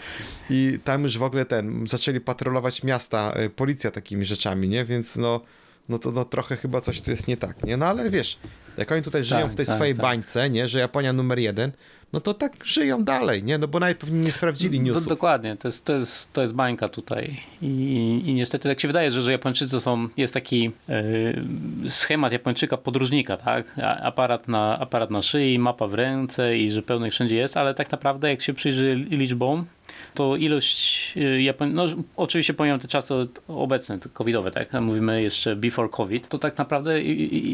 i tam już w ogóle ten, zaczęli patrolować miasta, y, policja takimi rzeczami, nie? Więc no, no to no, trochę chyba coś tu jest nie tak, nie? No ale wiesz, jak oni tutaj żyją Tak, w tej tak, swojej tak. bańce, nie? Że Japonia numer jeden, no to tak żyją dalej, nie? No bo najpewniej nie sprawdzili No, newsów. dokładnie, to jest, to, jest, to jest bańka tutaj. I, I niestety tak się wydaje, że, że Japończycy są, jest taki yy, schemat Japończyka podróżnika, tak? Aparat na, aparat na szyi, mapa w ręce i że pełno ich wszędzie jest, ale tak naprawdę jak się przyjrzy liczbom, to ilość y, Japoń... no oczywiście pomijam te czasy obecne, covidowe, tak, mówimy jeszcze before covid, to tak naprawdę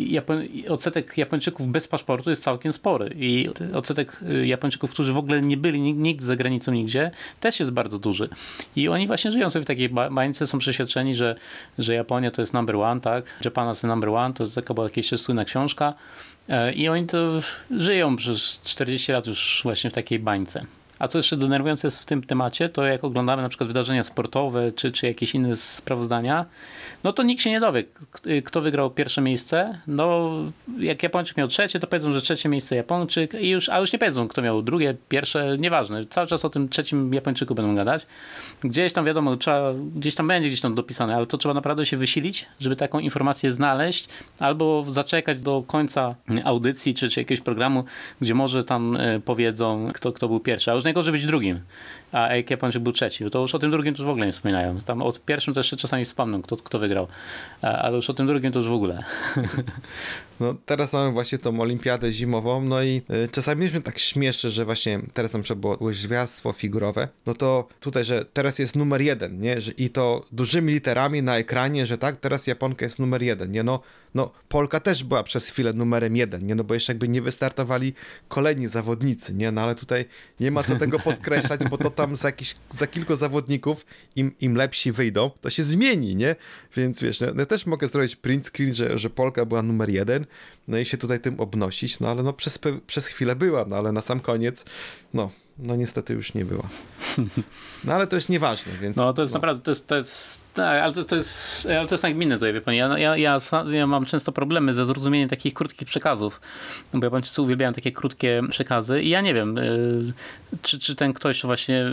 Japoń... odsetek Japończyków bez paszportu jest całkiem spory. I odsetek y, Japończyków, którzy w ogóle nie byli nikt za granicą nigdzie, też jest bardzo duży. I oni właśnie żyją sobie w takiej ba- bańce, są przeświadczeni, że, że Japonia to jest number one, tak, Japan is number one, to taka była jakaś słynna książka. E, i oni to żyją przez 40 lat już właśnie w takiej bańce. A co jeszcze denerwujące jest w tym temacie, to jak oglądamy na przykład wydarzenia sportowe, czy, czy jakieś inne sprawozdania, no to nikt się nie dowie, k- kto wygrał pierwsze miejsce. No, jak Japończyk miał trzecie, to powiedzą, że trzecie miejsce Japończyk, i już, a już nie powiedzą, kto miał drugie, pierwsze, nieważne. Cały czas o tym trzecim Japończyku będą gadać. Gdzieś tam wiadomo, trzeba, gdzieś tam będzie gdzieś tam dopisane, ale to trzeba naprawdę się wysilić, żeby taką informację znaleźć, albo zaczekać do końca audycji, czy, czy jakiegoś programu, gdzie może tam e, powiedzą, kto, kto był pierwszy, a już najgorzej być drugim. A Japończyk był trzeci, to już o tym drugim to w ogóle nie wspominają. Tam o pierwszym to jeszcze czasami wspomną, kto, kto wygrał, ale już o tym drugim to już w ogóle. [LAUGHS] No teraz mamy właśnie tą olimpiadę zimową, no i y, czasami mieliśmy tak śmieszne, że właśnie teraz nam trzeba było łyżwiarstwo figurowe, no to tutaj, że teraz jest numer jeden, nie, że, i to dużymi literami na ekranie, że tak, teraz Japonka jest numer jeden, nie, no, no Polka też była przez chwilę numerem jeden, nie, no bo jeszcze jakby nie wystartowali kolejni zawodnicy, nie, no ale tutaj nie ma co tego podkreślać, bo to tam za, jakiś, za kilku zawodników im, im lepsi wyjdą, to się zmieni, nie, więc wiesz, no, ja też mogę zrobić print screen, że, że Polka była numer jeden, no i się tutaj tym obnosić, no ale no przez, przez chwilę była, no ale na sam koniec, no, no niestety już nie była. [LAUGHS] No ale to jest nieważne, więc... No to jest naprawdę, to jest, to jest tak, ale to, to jest, ale to jest nagminne tutaj, wie pan. Ja, ja, ja, ja mam często problemy ze zrozumieniem takich krótkich przekazów, bo Japończycy uwielbiają takie krótkie przekazy i ja nie wiem, y, czy, czy ten ktoś właśnie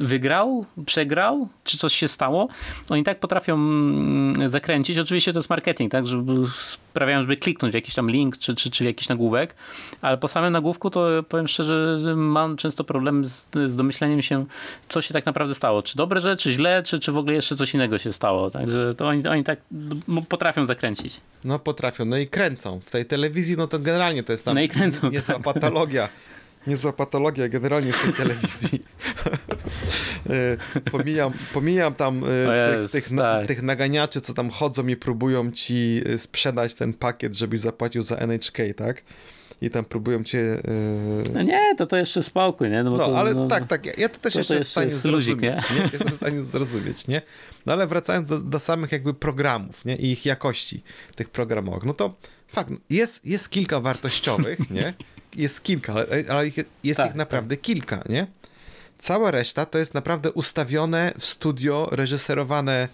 wygrał, przegrał, czy coś się stało. Oni tak potrafią mm, zakręcić. Oczywiście to jest marketing, tak, żeby sprawiają, żeby kliknąć w jakiś tam link, czy, czy, czy w jakiś nagłówek, ale po samym nagłówku to powiem szczerze, że mam często problem z, z domyśleniem się, co się tak naprawdę stało. Czy dobre rzeczy, źle, czy, czy w ogóle jeszcze coś innego się stało. Także to oni, oni tak potrafią zakręcić. No potrafią, no i kręcą. W tej telewizji, no to generalnie to jest tam No i kręcą, niezła tak. patologia. Niezła patologia generalnie w tej telewizji. [LAUGHS] E, pomijam, pomijam tam tych, jest, tych, tak. tych naganiaczy, co tam chodzą i próbują ci e, sprzedać ten pakiet, żebyś zapłacił za NHK, tak? I tam próbują cię... e, No nie, to to jeszcze spokój, nie? No, No, to, ale no, tak, tak, ja- ja to też to- to jeszcze stanie jest zrozumieć, nie? Jestem w stanie zrozumieć, nie? No ale wracając do, do samych jakby programów, nie? I ich jakości, tych programowych, no to fakt, jest, jest kilka wartościowych, nie? [LAUGHS] Jest kilka, ale, ale jest Tak, ich naprawdę kilka, nie? Cała reszta to jest naprawdę ustawione w studio, reżyserowane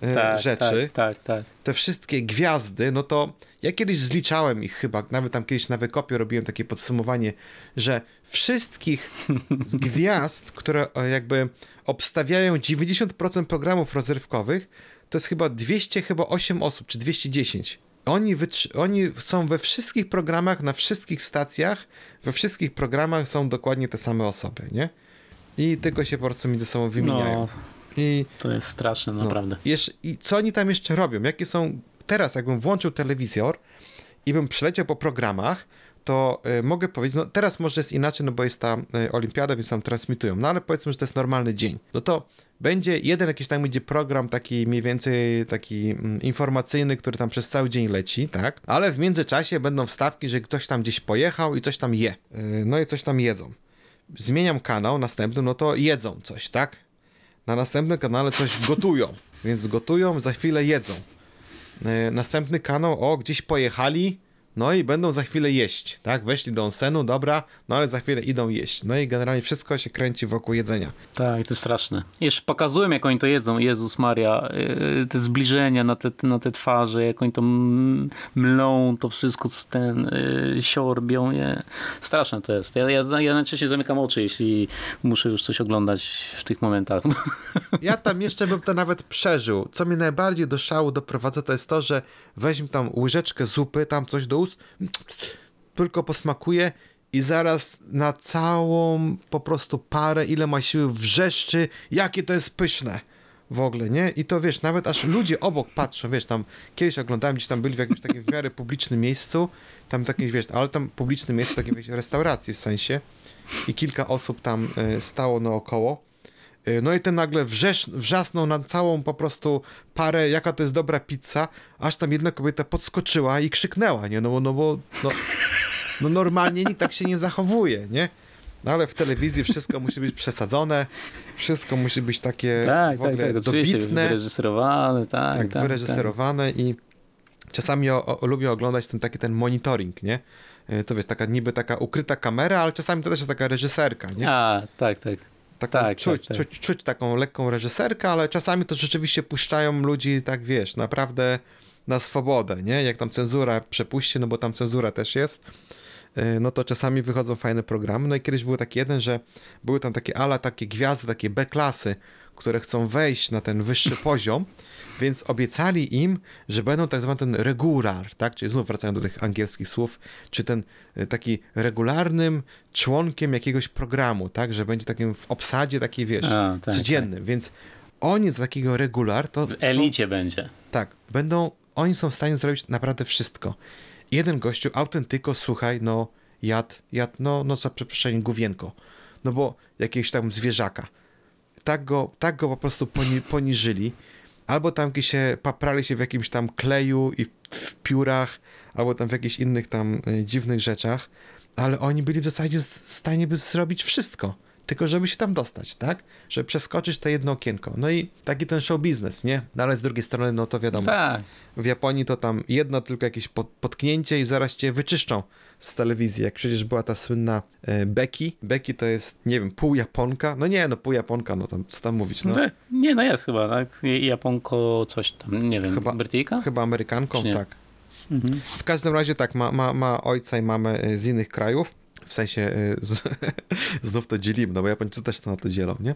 e, tak, rzeczy Tak, tak, tak. te wszystkie gwiazdy, no to ja kiedyś zliczałem ich chyba, nawet tam kiedyś na wykopie robiłem takie podsumowanie, że wszystkich [LAUGHS] gwiazd, które e, jakby obstawiają 90% programów rozrywkowych, to jest chyba 200, chyba 8 osób, czy 210. Oni, oni są we wszystkich programach, na wszystkich stacjach, we wszystkich programach są dokładnie te same osoby, nie? I tylko się po prostu między sobą wymieniają. No, I to jest straszne, no. naprawdę. Jeszcze, I co oni tam jeszcze robią? Jakie są. Teraz, jakbym włączył telewizor i bym przeleciał po programach, to y, mogę powiedzieć, no teraz może jest inaczej, no bo jest ta y, olimpiada, więc tam transmitują, no ale powiedzmy, że to jest normalny dzień. No to będzie jeden jakiś tam będzie program taki mniej więcej taki mm, informacyjny, który tam przez cały dzień leci, tak? Ale w międzyczasie będą wstawki, że ktoś tam gdzieś pojechał i coś tam je. Y, no i coś tam jedzą. Zmieniam kanał następny, no to jedzą coś, tak? Na następnym kanale coś gotują, więc gotują, za chwilę jedzą. E, Następny kanał, o, gdzieś pojechali, no i będą za chwilę jeść, tak? Weszli do onsenu, dobra, no ale za chwilę idą jeść. No i generalnie wszystko się kręci wokół jedzenia. Tak, to jest straszne. Jeszcze pokazują, jak oni to jedzą. Jezus Maria, yy, te zbliżenia na te, na te twarze, jak oni to mlą, to wszystko z ten yy, siorbią. Nie. Straszne to jest. Ja, ja, ja najczęściej zamykam oczy, jeśli muszę już coś oglądać w tych momentach. [LAUGHS] Ja tam jeszcze bym to nawet przeżył. Co mnie najbardziej do szału doprowadza, to jest to, że weźmie tam łyżeczkę zupy, tam coś do ust, tylko posmakuje i zaraz na całą po prostu parę, ile ma siły, wrzeszczy, jakie to jest pyszne w ogóle, nie? I to wiesz, nawet aż ludzie obok patrzą, wiesz, tam kiedyś oglądałem, gdzieś tam byli w jakimś takim w miarę publicznym miejscu, tam takim, wiesz, ale tam publiczne miejsce, takiej wiesz, restauracji w sensie i kilka osób tam y, stało naokoło. Y, No i ten nagle wrzesz, wrzasnął na całą po prostu parę, jaka to jest dobra pizza, aż tam jedna kobieta podskoczyła i krzyknęła, nie? No, bo- no bo no, no normalnie nikt tak się nie zachowuje, nie? No ale w telewizji wszystko musi być przesadzone, wszystko musi być takie Tak, w tak, ogóle tak, oczywiście, dobitne, wyreżyserowane, tak, tak, tak, tak. wyreżyserowane i czasami o, o, lubię oglądać ten taki ten monitoring, nie? Y, To wiesz, taka niby taka ukryta kamera, ale czasami to też jest taka reżyserka, nie? A, tak, tak. Taką Tak, czuć, tak, tak. Czuć, czuć taką lekką reżyserkę, ale czasami to rzeczywiście puszczają ludzi, tak wiesz, naprawdę na swobodę, nie? Jak tam cenzura przepuści, no bo tam cenzura też jest, yy, no to czasami wychodzą fajne programy. No i kiedyś był taki jeden, że były tam takie ala, takie gwiazdy, takie B-klasy, które chcą wejść na ten wyższy [LAUGHS] poziom, więc obiecali im, że będą tak zwany ten regular, tak? Czyli znów wracają do tych angielskich słów, czy ten y, taki regularnym członkiem jakiegoś programu, tak? Że będzie takim w obsadzie takiej, wiesz, A, tak, codziennym, więc oni za takiego regular to W są, elicie będzie. tak, będą, oni są w stanie zrobić naprawdę wszystko. Jeden gościu, autentyko, słuchaj, no jadł, jadł, no, no za przeproszeniem, główienko, no bo jakiegoś tam zwierzaka. Tak go, tak go po prostu poni, poniżyli, albo tam się paprali się w jakimś tam kleju i w piórach, albo tam w jakichś innych tam y, dziwnych rzeczach, ale oni byli w zasadzie w stanie by zrobić wszystko, tylko żeby się tam dostać, tak? Żeby przeskoczyć to jedno okienko. No i taki ten show biznes, nie? No ale z drugiej strony, no to wiadomo, Tak. w Japonii to tam jedno tylko jakieś potknięcie i zaraz cię wyczyszczą z telewizji. Jak przecież była ta słynna Becky. Becky to jest, nie wiem, pół Japonka. No nie, no pół Japonka, no tam, co tam mówić, no. No. Nie, no jest chyba, tak? Japonko coś tam, nie wiem, Chyba- Brytyjka? Chyba Amerykanką, tak. Mhm. W każdym razie tak, ma, ma, ma ojca i mamę e, z innych krajów. W sensie, e, z, [LAUGHS] znów to dzielimy, no bo Japończycy też to na to dzielą, nie?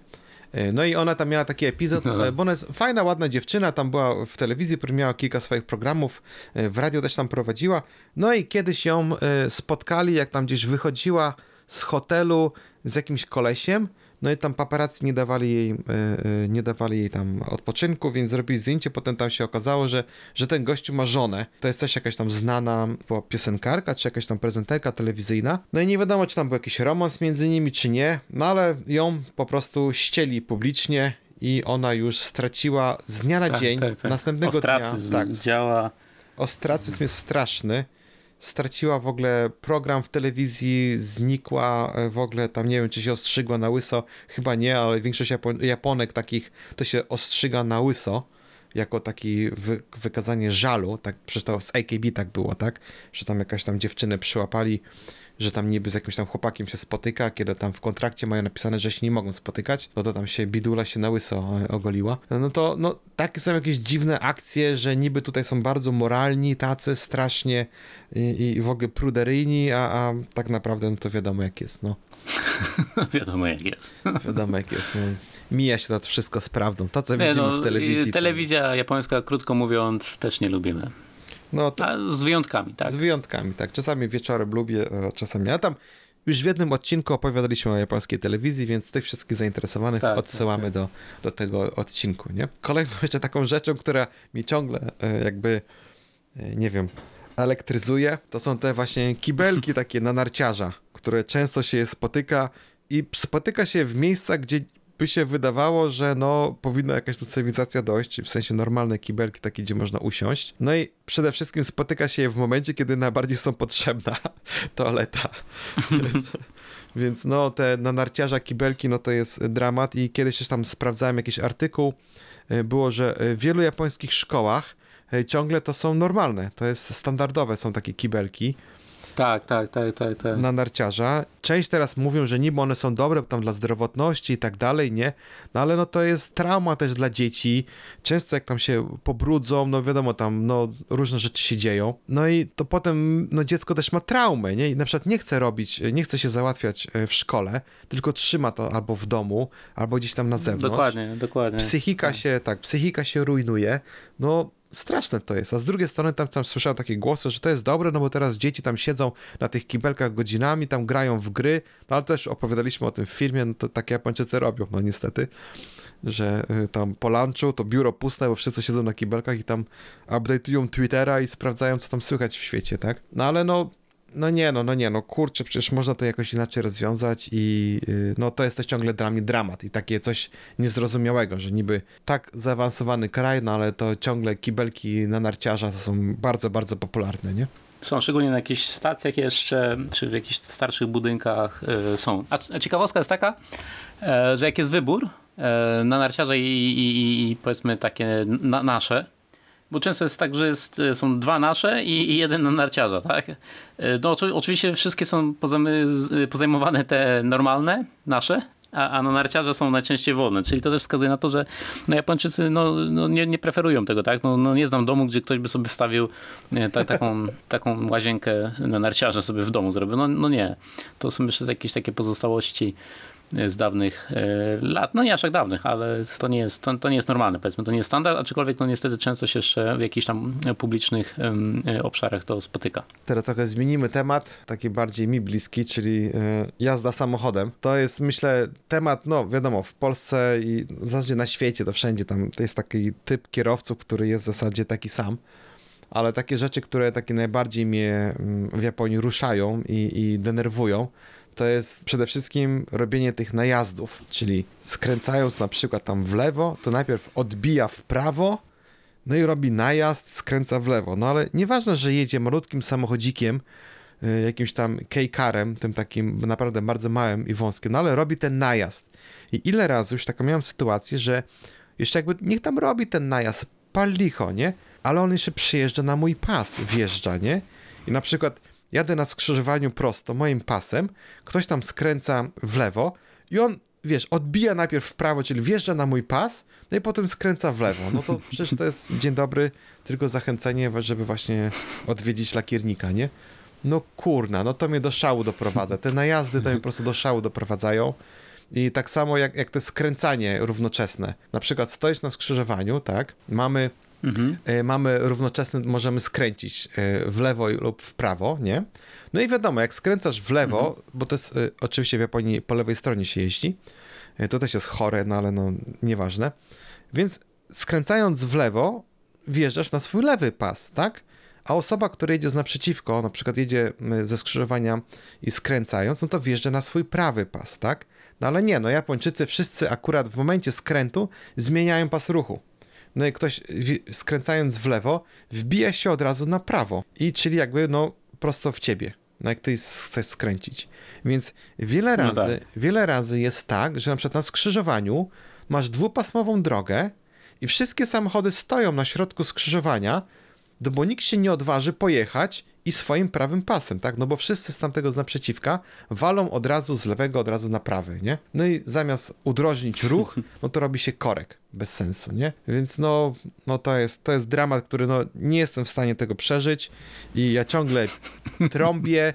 E, No i ona tam miała taki epizod, No. [LAUGHS] e, bo ona jest fajna, ładna dziewczyna, tam była w telewizji, miała kilka swoich programów, e, w radio też tam prowadziła. No i kiedyś ją spotkali, jak tam gdzieś wychodziła z hotelu z jakimś kolesiem, no i tam paparazzi nie dawali jej, e, e, nie dawali jej tam odpoczynku, więc zrobili zdjęcie, potem tam się okazało, że, że ten gościu ma żonę. To jest też jakaś tam znana piosenkarka, czy jakaś tam prezenterka telewizyjna. No i nie wiadomo, czy tam był jakiś romans między nimi, czy nie, no ale ją po prostu ścieli publicznie i ona już straciła z dnia na Tak, dzień, tak, tak. następnego Ostracyzm dnia. Tak, działa. ostracyzm jest straszny. Straciła w ogóle program w telewizji, znikła e, w ogóle tam, nie wiem, czy się ostrzygła na łyso, chyba nie, ale większość Japo- Japonek takich to się ostrzyga na łyso, jako taki wy- wykazanie żalu, tak, przecież to z AKB tak było, tak, że tam jakaś tam dziewczynę przyłapali, że tam niby z jakimś tam chłopakiem się spotyka, kiedy tam w kontrakcie mają napisane, że się nie mogą spotykać, no to tam się bidula się na łyso e, ogoliła. No to, no, takie są jakieś dziwne akcje, że niby tutaj są bardzo moralni, tacy strasznie i, i w ogóle pruderyjni, a, a tak naprawdę no to wiadomo jak jest, no. [LAUGHS] Wiadomo jak jest. [LAUGHS] Wiadomo jak jest, no. Mija się to wszystko z prawdą. To, co Nie, widzimy no, w telewizji. to- Telewizja japońska, krótko mówiąc, też nie lubimy. No to z wyjątkami, tak? z wyjątkami, tak. Czasami wieczorem lubię, a czasami ja tam już w jednym odcinku opowiadaliśmy o japońskiej telewizji, więc tych wszystkich zainteresowanych Tak, odsyłamy tak, Do, do tego odcinku, nie? Kolejną jeszcze taką rzeczą, która mi ciągle e, jakby, e, nie wiem, elektryzuje, to są te właśnie kibelki [LAUGHS] takie na narciarza, które często się spotyka i spotyka się w miejscach, gdzie by się wydawało, że no powinna jakaś tu cywilizacja dojść, w sensie normalne kibelki takie, gdzie można usiąść. No i przede wszystkim spotyka się je w momencie, kiedy najbardziej są potrzebna [LAUGHS] toaleta. Więc, [LAUGHS] więc no te na narciarza kibelki, no to jest dramat i kiedyś też tam sprawdzałem jakiś artykuł, y, było, że w wielu japońskich szkołach y, ciągle to są normalne, to jest standardowe, są takie kibelki Tak, tak, tak, tak, tak. na narciarza. Część teraz mówią, że niby one są dobre tam dla zdrowotności i tak dalej, nie? No ale no to jest trauma też dla dzieci. Często jak tam się pobrudzą, no wiadomo, tam no różne rzeczy się dzieją. No i to potem no dziecko też ma traumę, nie? I na przykład nie chce robić, nie chce się załatwiać e, w szkole, tylko trzyma to albo w domu, albo gdzieś tam na zewnątrz. Dokładnie, dokładnie. Psychika się, tak, psychika się rujnuje. No, straszne to jest. A z drugiej strony tam, tam słyszałem takie głosy, że to jest dobre, no bo teraz dzieci tam siedzą na tych kibelkach godzinami, tam grają w gry, no ale też opowiadaliśmy o tym w filmie, no to takie Japończycy robią, no niestety, że y, tam po lunchu to biuro puste, bo wszyscy siedzą na kibelkach i tam update'ują Twittera i sprawdzają, co tam słychać w świecie, tak? No ale no, no nie, no, no nie, no kurczę, przecież można to jakoś inaczej rozwiązać i yy, no to jest ciągle dla mnie dramat i takie coś niezrozumiałego, że niby tak zaawansowany kraj, no ale to ciągle kibelki na narciarza to są bardzo, bardzo popularne, nie? Są szczególnie na jakichś stacjach jeszcze, czy w jakichś starszych budynkach y, są. A, ciekawostka jest taka, e, że jak jest wybór e, na narciarze i, i, i powiedzmy takie na, nasze, bo często jest tak, że jest, są dwa nasze i, i jeden na narciarza, tak? E, No oczy- oczywiście wszystkie są pozamy, pozajmowane te normalne, nasze, a, a na narciarze są najczęściej wolne, czyli to też wskazuje na to, że no Japończycy no, no nie, nie preferują tego, tak? No, no nie znam domu, gdzie ktoś by sobie wstawił ta, taką, [LAUGHS] taką łazienkę na narciarze sobie w domu zrobił. No, no nie. To są jeszcze jakieś takie pozostałości e, z dawnych e, lat. No nie aż tak dawnych, ale to nie jest, to, to nie jest normalne, powiedzmy. To nie jest standard, aczkolwiek no niestety często się jeszcze w jakichś tam publicznych em, e, obszarach to spotyka. Teraz trochę zmienimy temat, taki bardziej mi bliski, czyli jazda samochodem. To jest, myślę, temat, no wiadomo, w Polsce i w zasadzie na świecie, to wszędzie tam, to jest taki typ kierowców, który jest w zasadzie taki sam. Ale takie rzeczy, które takie najbardziej mnie mm, w Japonii ruszają i, i denerwują, to jest przede wszystkim robienie tych najazdów, czyli skręcając na przykład tam w lewo, to najpierw odbija w prawo, no i robi najazd, skręca w lewo. No ale nieważne, że jedzie malutkim samochodzikiem, y, jakimś tam K-karem, tym takim naprawdę bardzo małym i wąskim, no ale robi ten najazd. I ile razy już taką miałem sytuację, że jeszcze jakby niech tam robi ten najazd, pal licho, nie? Ale on jeszcze przyjeżdża na mój pas, wjeżdża, nie? I na przykład jadę na skrzyżowaniu prosto moim pasem, ktoś tam skręca w lewo i on, wiesz, odbija najpierw w prawo, czyli wjeżdża na mój pas, no i potem skręca w lewo. No to przecież to jest dzień dobry, tylko zachęcenie, żeby właśnie odwiedzić lakiernika, nie? No kurna, no to mnie do szału doprowadza. Te najazdy to mnie po prostu do szału doprowadzają. I tak samo jak, jak te skręcanie równoczesne. Na przykład stoisz na skrzyżowaniu, tak? Mamy Mhm. e, mamy równoczesny, możemy skręcić e, w lewo lub w prawo, nie? No i wiadomo, jak skręcasz w lewo, bo to jest e, oczywiście w Japonii po lewej stronie się jeździ, to też jest chore, no ale no nieważne. Więc skręcając w lewo, wjeżdżasz na swój lewy pas, tak? A osoba, która jedzie z naprzeciwko, na przykład jedzie ze skrzyżowania i skręcając, no to wjeżdża na swój prawy pas, tak? No ale nie, no Japończycy wszyscy akurat w momencie skrętu zmieniają pas ruchu. No i ktoś skręcając w lewo, wbija się od razu na prawo. I czyli jakby no prosto w ciebie. No jak ty chcesz skręcić. Więc wiele No razy, tak. wiele razy jest tak, że na przykład na skrzyżowaniu masz dwupasmową drogę i wszystkie samochody stoją na środku skrzyżowania, no bo nikt się nie odważy pojechać i swoim prawym pasem, tak? No bo wszyscy z tamtego z naprzeciwka walą od razu z lewego, od razu na prawy, nie? No i zamiast udrożnić ruch, [LAUGHS] no to robi się korek bez sensu, nie? Więc no, no to, jest, to jest dramat, który no nie jestem w stanie tego przeżyć i ja ciągle [LAUGHS] trąbię,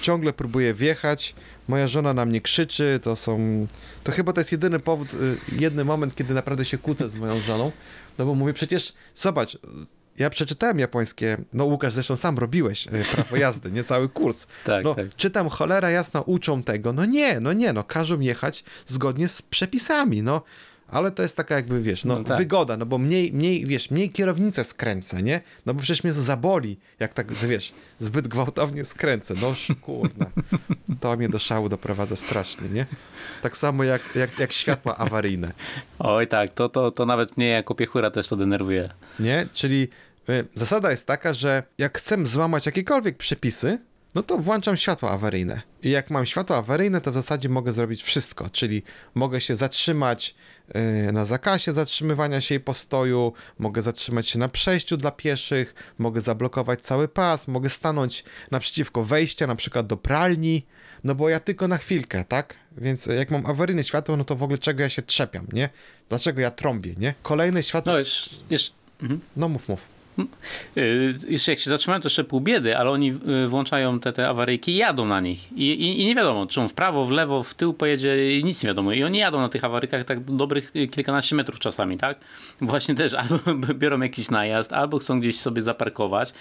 ciągle próbuję wjechać, moja żona na mnie krzyczy, to są, to chyba to jest jedyny powód, y, jedny moment, kiedy naprawdę się kłócę z moją żoną, no bo mówię, przecież zobacz, ja przeczytałem japońskie, no Łukasz zresztą sam robiłeś e, prawo jazdy, nie cały kurs. [LAUGHS] Tak, no, tak. czytam cholera jasna, uczą tego. No nie, no nie, no każą jechać zgodnie z przepisami, no. Ale to jest taka jakby, wiesz, no, No tak. wygoda, no bo mniej, mniej, wiesz, mniej kierownicę skręcę, nie? No bo przecież mnie zaboli, jak tak, wiesz, zbyt gwałtownie skręcę. No kurna, to mnie do szału doprowadza strasznie, nie? Tak samo jak, jak, jak światła awaryjne. Oj tak, to, to, to nawet mnie jako piechura też to denerwuje. Nie? Czyli y, zasada jest taka, że jak chcę złamać jakiekolwiek przepisy, no to włączam światła awaryjne. I jak mam światła awaryjne, to w zasadzie mogę zrobić wszystko, czyli mogę się zatrzymać na zakazie zatrzymywania się i postoju, mogę zatrzymać się na przejściu dla pieszych, mogę zablokować cały pas, mogę stanąć naprzeciwko wejścia, na przykład do pralni, no bo ja tylko na chwilkę, tak? Więc jak mam awaryjne światło, no to w ogóle czego ja się trzepiam, nie? Dlaczego ja trąbię, nie? Kolejne światło... No już mhm. No mów, mów. Y, Jeszcze jak się zatrzymają, to jeszcze pół biedy, ale oni y, włączają te, te awaryjki i jadą na nich. I, i, I nie wiadomo, czy on w prawo, w lewo, w tył pojedzie, i nic nie wiadomo. I oni jadą na tych awarykach tak dobrych y, kilkanaście metrów czasami, tak? Właśnie też [LAUGHS] albo biorą jakiś najazd, albo chcą gdzieś sobie zaparkować,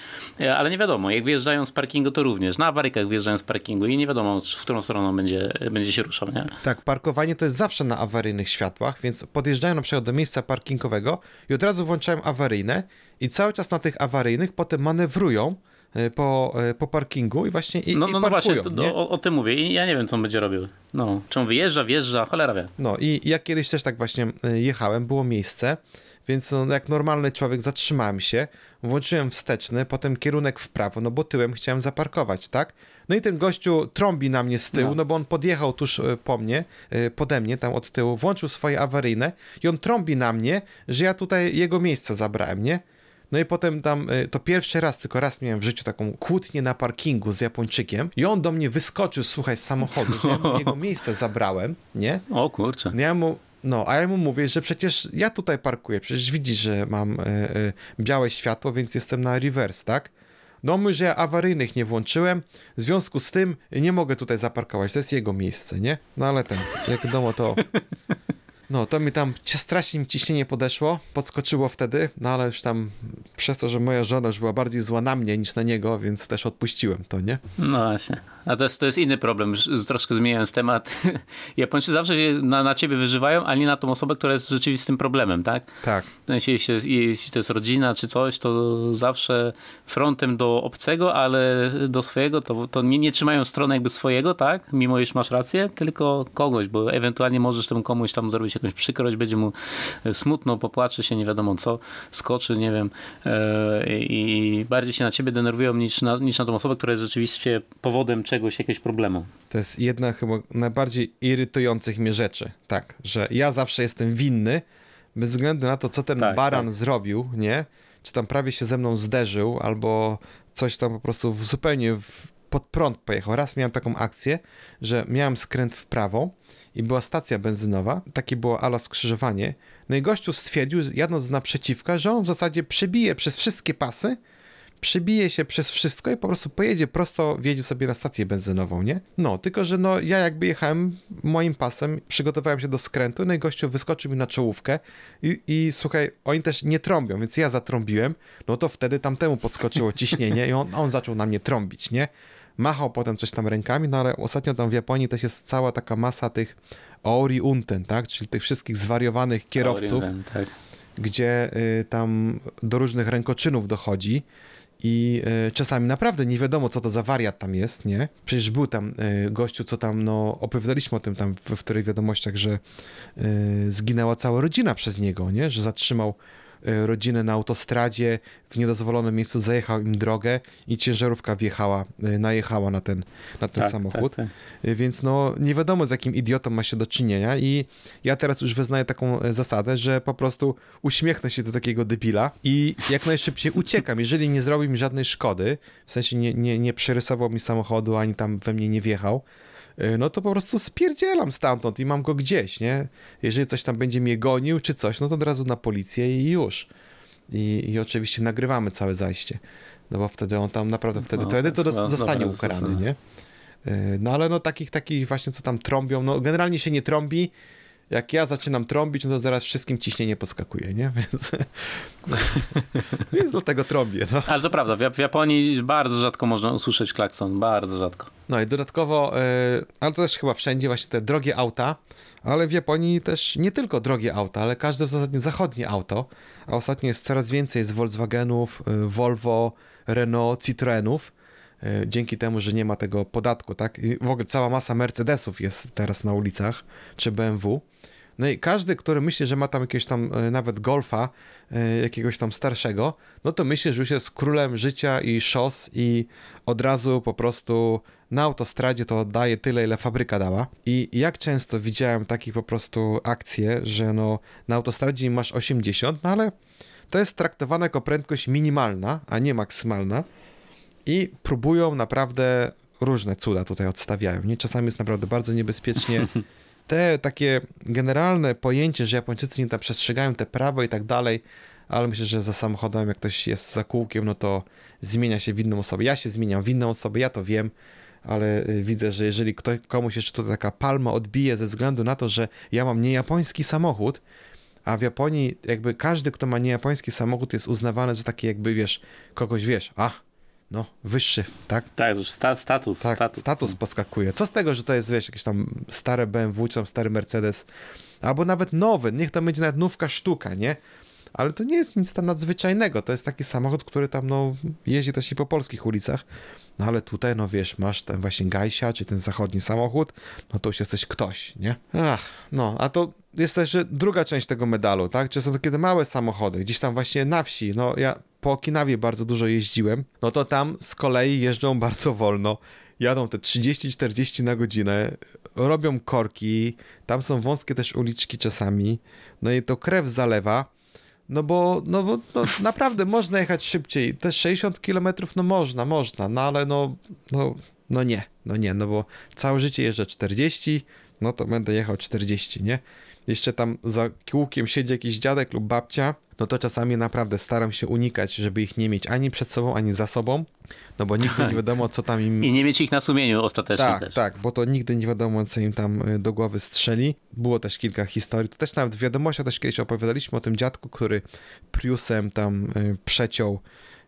ale nie wiadomo. Jak wyjeżdżają z parkingu, to również. Na awarykach wyjeżdżają z parkingu i nie wiadomo, w którą stroną będzie, będzie się ruszał, nie? Tak, parkowanie to jest zawsze na awaryjnych światłach, więc podjeżdżają na przykład do miejsca parkingowego i od razu włączają awaryjne i cały czas na tych awaryjnych potem manewrują e, po, e, po parkingu i właśnie i, No, i no, no parkują, właśnie, to, o, o tym mówię i ja nie wiem, co on będzie robił. No, czy on wyjeżdża, wjeżdża, cholera wie. No i ja kiedyś też tak właśnie e, jechałem, było miejsce, więc no, jak normalny człowiek zatrzymałem się, włączyłem wsteczny, potem kierunek w prawo, no bo tyłem chciałem zaparkować, tak? No i ten gościu trąbi na mnie z tyłu, no, No. bo on podjechał tuż po mnie, pode mnie, tam od tyłu, włączył swoje awaryjne i on trąbi na mnie, że ja tutaj jego miejsce zabrałem, nie? No i potem tam, e, to pierwszy raz, tylko raz miałem w życiu taką kłótnię na parkingu z Japończykiem i on do mnie wyskoczył, słuchaj, z samochodu, że ja jego miejsce zabrałem, nie? O kurczę. No ja mu, no, a ja mu mówię, że przecież ja tutaj parkuję, przecież widzisz, że mam e, e, białe światło, więc jestem na reverse, tak? No mówi, że ja awaryjnych nie włączyłem, w związku z tym nie mogę tutaj zaparkować, to jest jego miejsce, nie? No ale ten, jak wiadomo to... [LAUGHS] No, to mi tam strasznie mi ciśnienie podeszło, podskoczyło wtedy, no ale już tam przez to, że moja żona już była bardziej zła na mnie niż na niego, więc też odpuściłem to, nie? No właśnie. A to jest, to jest inny problem, troszkę zmieniając temat. [LAUGHS] Japończycy zawsze się na, na ciebie wyżywają, a nie na tą osobę, która jest rzeczywistym problemem, tak? Tak. W sensie, jeśli, jeśli to jest rodzina czy coś, to zawsze frontem do obcego, ale do swojego, to, to nie, nie trzymają strony jakby swojego, tak? Mimo iż masz rację, tylko kogoś, bo ewentualnie możesz temu komuś tam zrobić jakąś przykrość, będzie mu e, smutno, popłacze się, nie wiadomo co, skoczy, nie wiem. e, I bardziej się na ciebie denerwują niż na, niż na tą osobę, która jest rzeczywiście powodem czegoś, jakiegoś problemu. To jest jedna chyba najbardziej irytujących mnie rzeczy. Tak, że ja zawsze jestem winny, bez względu na to, co ten Tak, baran tak. zrobił, nie? Czy tam prawie się ze mną zderzył, albo coś tam po prostu w, zupełnie w, pod prąd pojechał. Raz miałem taką akcję, że miałem skręt w prawo i była stacja benzynowa, takie było ala skrzyżowanie. No i gościu stwierdził, jadąc z naprzeciwka, że on w zasadzie przebije przez wszystkie pasy, przybije się przez wszystko i po prostu pojedzie prosto, wjedzie sobie na stację benzynową, nie? No, tylko że no ja jakby jechałem moim pasem, przygotowałem się do skrętu, no i gościu wyskoczył mi na czołówkę i, i słuchaj, oni też nie trąbią, więc ja zatrąbiłem, no to wtedy tamtemu podskoczyło ciśnienie i on, on zaczął na mnie trąbić, nie? Machał potem coś tam rękami, no ale ostatnio tam w Japonii też jest cała taka masa tych Ori Unten, tak? Czyli tych wszystkich zwariowanych kierowców, Tak. gdzie y, tam do różnych rękoczynów dochodzi i y, czasami naprawdę nie wiadomo, co to za wariat tam jest, nie? Przecież był tam y, gościu, co tam, no, opowiadaliśmy o tym tam w, w których wiadomościach, że y, zginęła cała rodzina przez niego, nie? Że zatrzymał rodzinę na autostradzie, w niedozwolonym miejscu zajechał im drogę i ciężarówka wjechała, y, najechała na ten, na ten Tak, samochód. tak, tak. Y, Więc no nie wiadomo z jakim idiotą ma się do czynienia i ja teraz już wyznaję taką e, zasadę, że po prostu uśmiechnę się do takiego debila i jak najszybciej uciekam. Jeżeli nie zrobił mi żadnej szkody, w sensie nie, nie, nie przerysował mi samochodu, ani tam we mnie nie wjechał, no to po prostu spierdzielam stamtąd i mam go gdzieś, nie? Jeżeli coś tam będzie mnie gonił czy coś, no to od razu na policję i już. I, i oczywiście nagrywamy całe zajście. No bo wtedy on tam naprawdę, wtedy, No, wtedy to no, dos- zostanie dobra, ukarany, zdecydowanie. nie? Yy, No ale no takich, takich właśnie, co tam trąbią, no generalnie się nie trąbi. Jak ja zaczynam trąbić, no to zaraz wszystkim ciśnienie podskakuje, nie? [LAUGHS] Więc, [LAUGHS] więc dlatego trąbię, no. Ale to prawda, w Jap- w Japonii bardzo rzadko można usłyszeć klakson, bardzo rzadko. No i dodatkowo, yy, ale to też chyba wszędzie właśnie te drogie auta, ale w Japonii też nie tylko drogie auta, ale każde w zasadzie zachodnie auto, a ostatnio jest coraz więcej jest Volkswagenów, yy, Volvo, Renault, Citroenów, dzięki temu, że nie ma tego podatku, tak? I w ogóle cała masa Mercedesów jest teraz na ulicach, czy BMW. No i każdy, który myśli, że ma tam jakiegoś tam e, nawet golfa, e, jakiegoś tam starszego, no to myśli, że już jest królem życia i szos i od razu po prostu na autostradzie to daje tyle, ile fabryka dała. I jak często widziałem takie po prostu akcje, że no na autostradzie masz 80, no ale to jest traktowane jako prędkość minimalna, a nie maksymalna i próbują naprawdę różne cuda tutaj odstawiają. Nie? Czasami jest naprawdę bardzo niebezpiecznie. [LAUGHS] Te takie generalne pojęcie, że Japończycy nie tam przestrzegają te prawo i tak dalej, ale myślę, że za samochodem, jak ktoś jest za kółkiem, no to zmienia się w inną osobę. Ja się zmieniam w inną osobę, ja to wiem, ale y, widzę, że jeżeli ktoś, komuś jeszcze tutaj taka palma odbije ze względu na to, że ja mam niejapoński samochód, a w Japonii jakby każdy, kto ma niejapoński samochód jest uznawany za taki jakby, wiesz, kogoś, wiesz, a, no, wyższy, tak? Tak, już sta, status, Tak, status. status podskakuje. Co z tego, że to jest, wiesz, jakieś tam stare BMW, czy tam stary Mercedes, albo nawet nowy, niech to będzie nawet nówka sztuka, nie? Ale to nie jest nic tam nadzwyczajnego, to jest taki samochód, który tam, no, jeździ też i po polskich ulicach, no ale tutaj, no wiesz, masz ten właśnie Gajsia, czy ten zachodni samochód, no to już jesteś ktoś, nie? Ach, no, a to jest też druga część tego medalu, tak? Czy są to kiedy małe samochody, gdzieś tam właśnie na wsi, no ja po Okinawie bardzo dużo jeździłem, no to tam z kolei jeżdżą bardzo wolno, jadą te 30-40 na godzinę, robią korki, tam są wąskie też uliczki czasami, no i to krew zalewa, no bo, no bo no, naprawdę można jechać szybciej. Te 60 km, no można, można, no ale no, no, no nie, no nie, no bo całe życie jeżdżę 40, no to będę jechał 40, nie? Jeszcze tam za kółkiem siedzi jakiś dziadek lub babcia, no to czasami naprawdę staram się unikać, żeby ich nie mieć ani przed sobą, ani za sobą, no bo nigdy nie wiadomo, co tam im I nie mieć ich na sumieniu ostatecznie tak, też. tak, bo to nigdy nie wiadomo, co im tam y, do głowy strzeli. Było też kilka historii, to też nawet w wiadomościach też kiedyś opowiadaliśmy o tym dziadku, który Priusem tam y, przeciął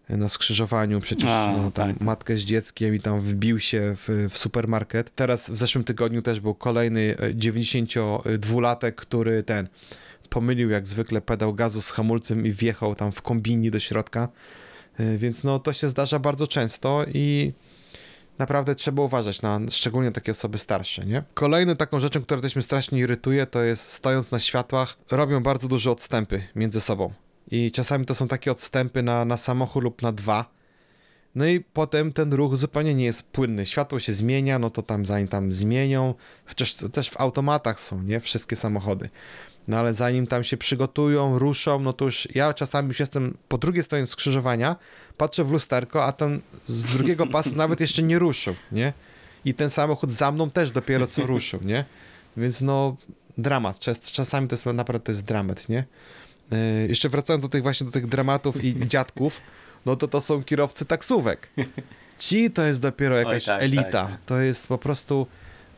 y, na skrzyżowaniu przecież A, no, tam tak. matkę z dzieckiem i tam wbił się w, w supermarket. Teraz w zeszłym tygodniu też był kolejny y, 92-latek, który ten pomylił jak zwykle pedał gazu z hamulcem i wjechał tam w kombini do środka. Y, Więc no to się zdarza bardzo często i naprawdę trzeba uważać na szczególnie takie osoby starsze, nie? Kolejną taką rzeczą, która też mnie strasznie irytuje, to jest stojąc na światłach, robią bardzo duże odstępy między sobą. I czasami to są takie odstępy na, na samochód lub na dwa. No i potem ten ruch zupełnie nie jest płynny. Światło się zmienia, no to tam zanim tam zmienią, chociaż też w automatach są, nie? Wszystkie samochody. No ale zanim tam się przygotują, ruszą, no to już ja czasami już jestem po drugiej stronie skrzyżowania, patrzę w lusterko, a ten z drugiego [LAUGHS] pasu nawet jeszcze nie ruszył, nie? I ten samochód za mną też dopiero co ruszył, nie? Więc no, dramat. Czas, czasami to jest naprawdę to jest dramat, nie? Yy, jeszcze wracając do tych właśnie do tych dramatów i, [LAUGHS] dziadków, no to to są kierowcy taksówek. Ci to jest dopiero jakaś tak, elita. tak. To jest po prostu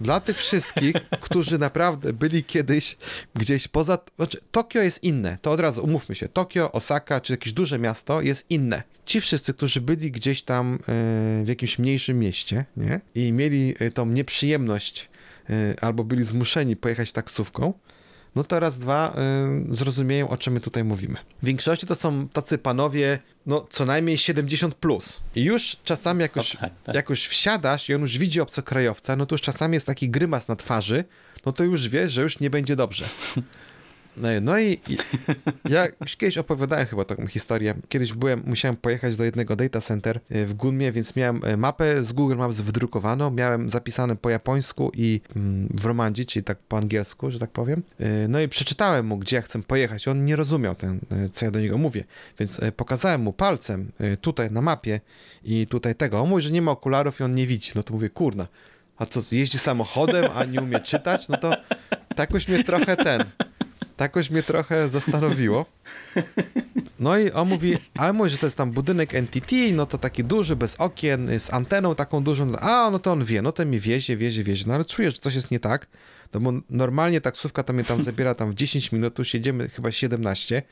dla tych wszystkich, [LAUGHS] którzy naprawdę byli kiedyś gdzieś poza. Znaczy, Tokio jest inne. To od razu umówmy się. Tokio, Osaka czy jakieś duże miasto jest inne. Ci wszyscy, którzy byli gdzieś tam e, w jakimś mniejszym mieście nie? i mieli e, tą nieprzyjemność e, albo byli zmuszeni pojechać taksówką, no to raz, dwa y, zrozumieją, o czym my tutaj mówimy. W większości to są tacy panowie, no co najmniej 70 plus. I już czasami jak już, O, tak, tak. jak już wsiadasz i on już widzi obcokrajowca, no to już czasami jest taki grymas na twarzy, no to już wie, że już nie będzie dobrze. [LAUGHS] No, i- no i i [LAUGHS] ja już kiedyś opowiadałem chyba taką historię. Kiedyś byłem, musiałem pojechać do jednego data center y, w Gunmie, więc miałem y, mapę z Google Maps wydrukowaną, miałem zapisane po japońsku i mm, w romandzi, czyli tak po angielsku, że tak powiem. Y, No i przeczytałem mu, gdzie ja chcę pojechać. On nie rozumiał ten, co ja do niego mówię, więc pokazałem mu palcem tutaj na mapie i tutaj tego. On mówi, że nie ma okularów i on nie widzi. No to mówię, kurna, a co, jeździ samochodem, a nie umie czytać? No to tak już mnie trochę ten, tak już mnie trochę zastanowiło. No i on mówi, ale mówi, że to jest tam budynek NTT, no to taki duży, bez okien, z anteną taką dużą. A, no to on wie, no to mi wiezie, wiezie, wiezie. No ale czuję, że coś jest nie tak, no bo normalnie taksówka tam mnie tam zabiera tam w 10 minut, tu siedziemy chyba 17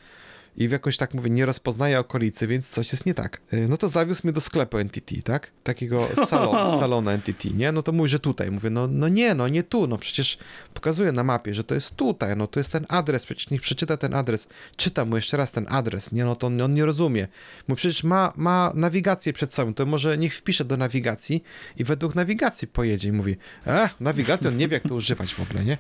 i w jakoś tak mówię, nie rozpoznaję okolicy, więc coś jest nie tak. Y, No to zawiózł mnie do sklepu NTT, tak? Takiego [LAUGHS] salon, salonu NTT, nie? No to mówi, że tutaj. Mówię, no, no nie, no nie tu, no przecież pokazuję na mapie, że to jest tutaj, no to jest ten adres, przecież niech przeczyta ten adres. Czytam mu jeszcze raz ten adres, nie? No to on, on nie rozumie. Bo przecież ma, ma nawigację przed sobą, to może niech wpisze do nawigacji i według nawigacji pojedzie i mówi, e, nawigacja, on nie wie jak to używać w ogóle, nie?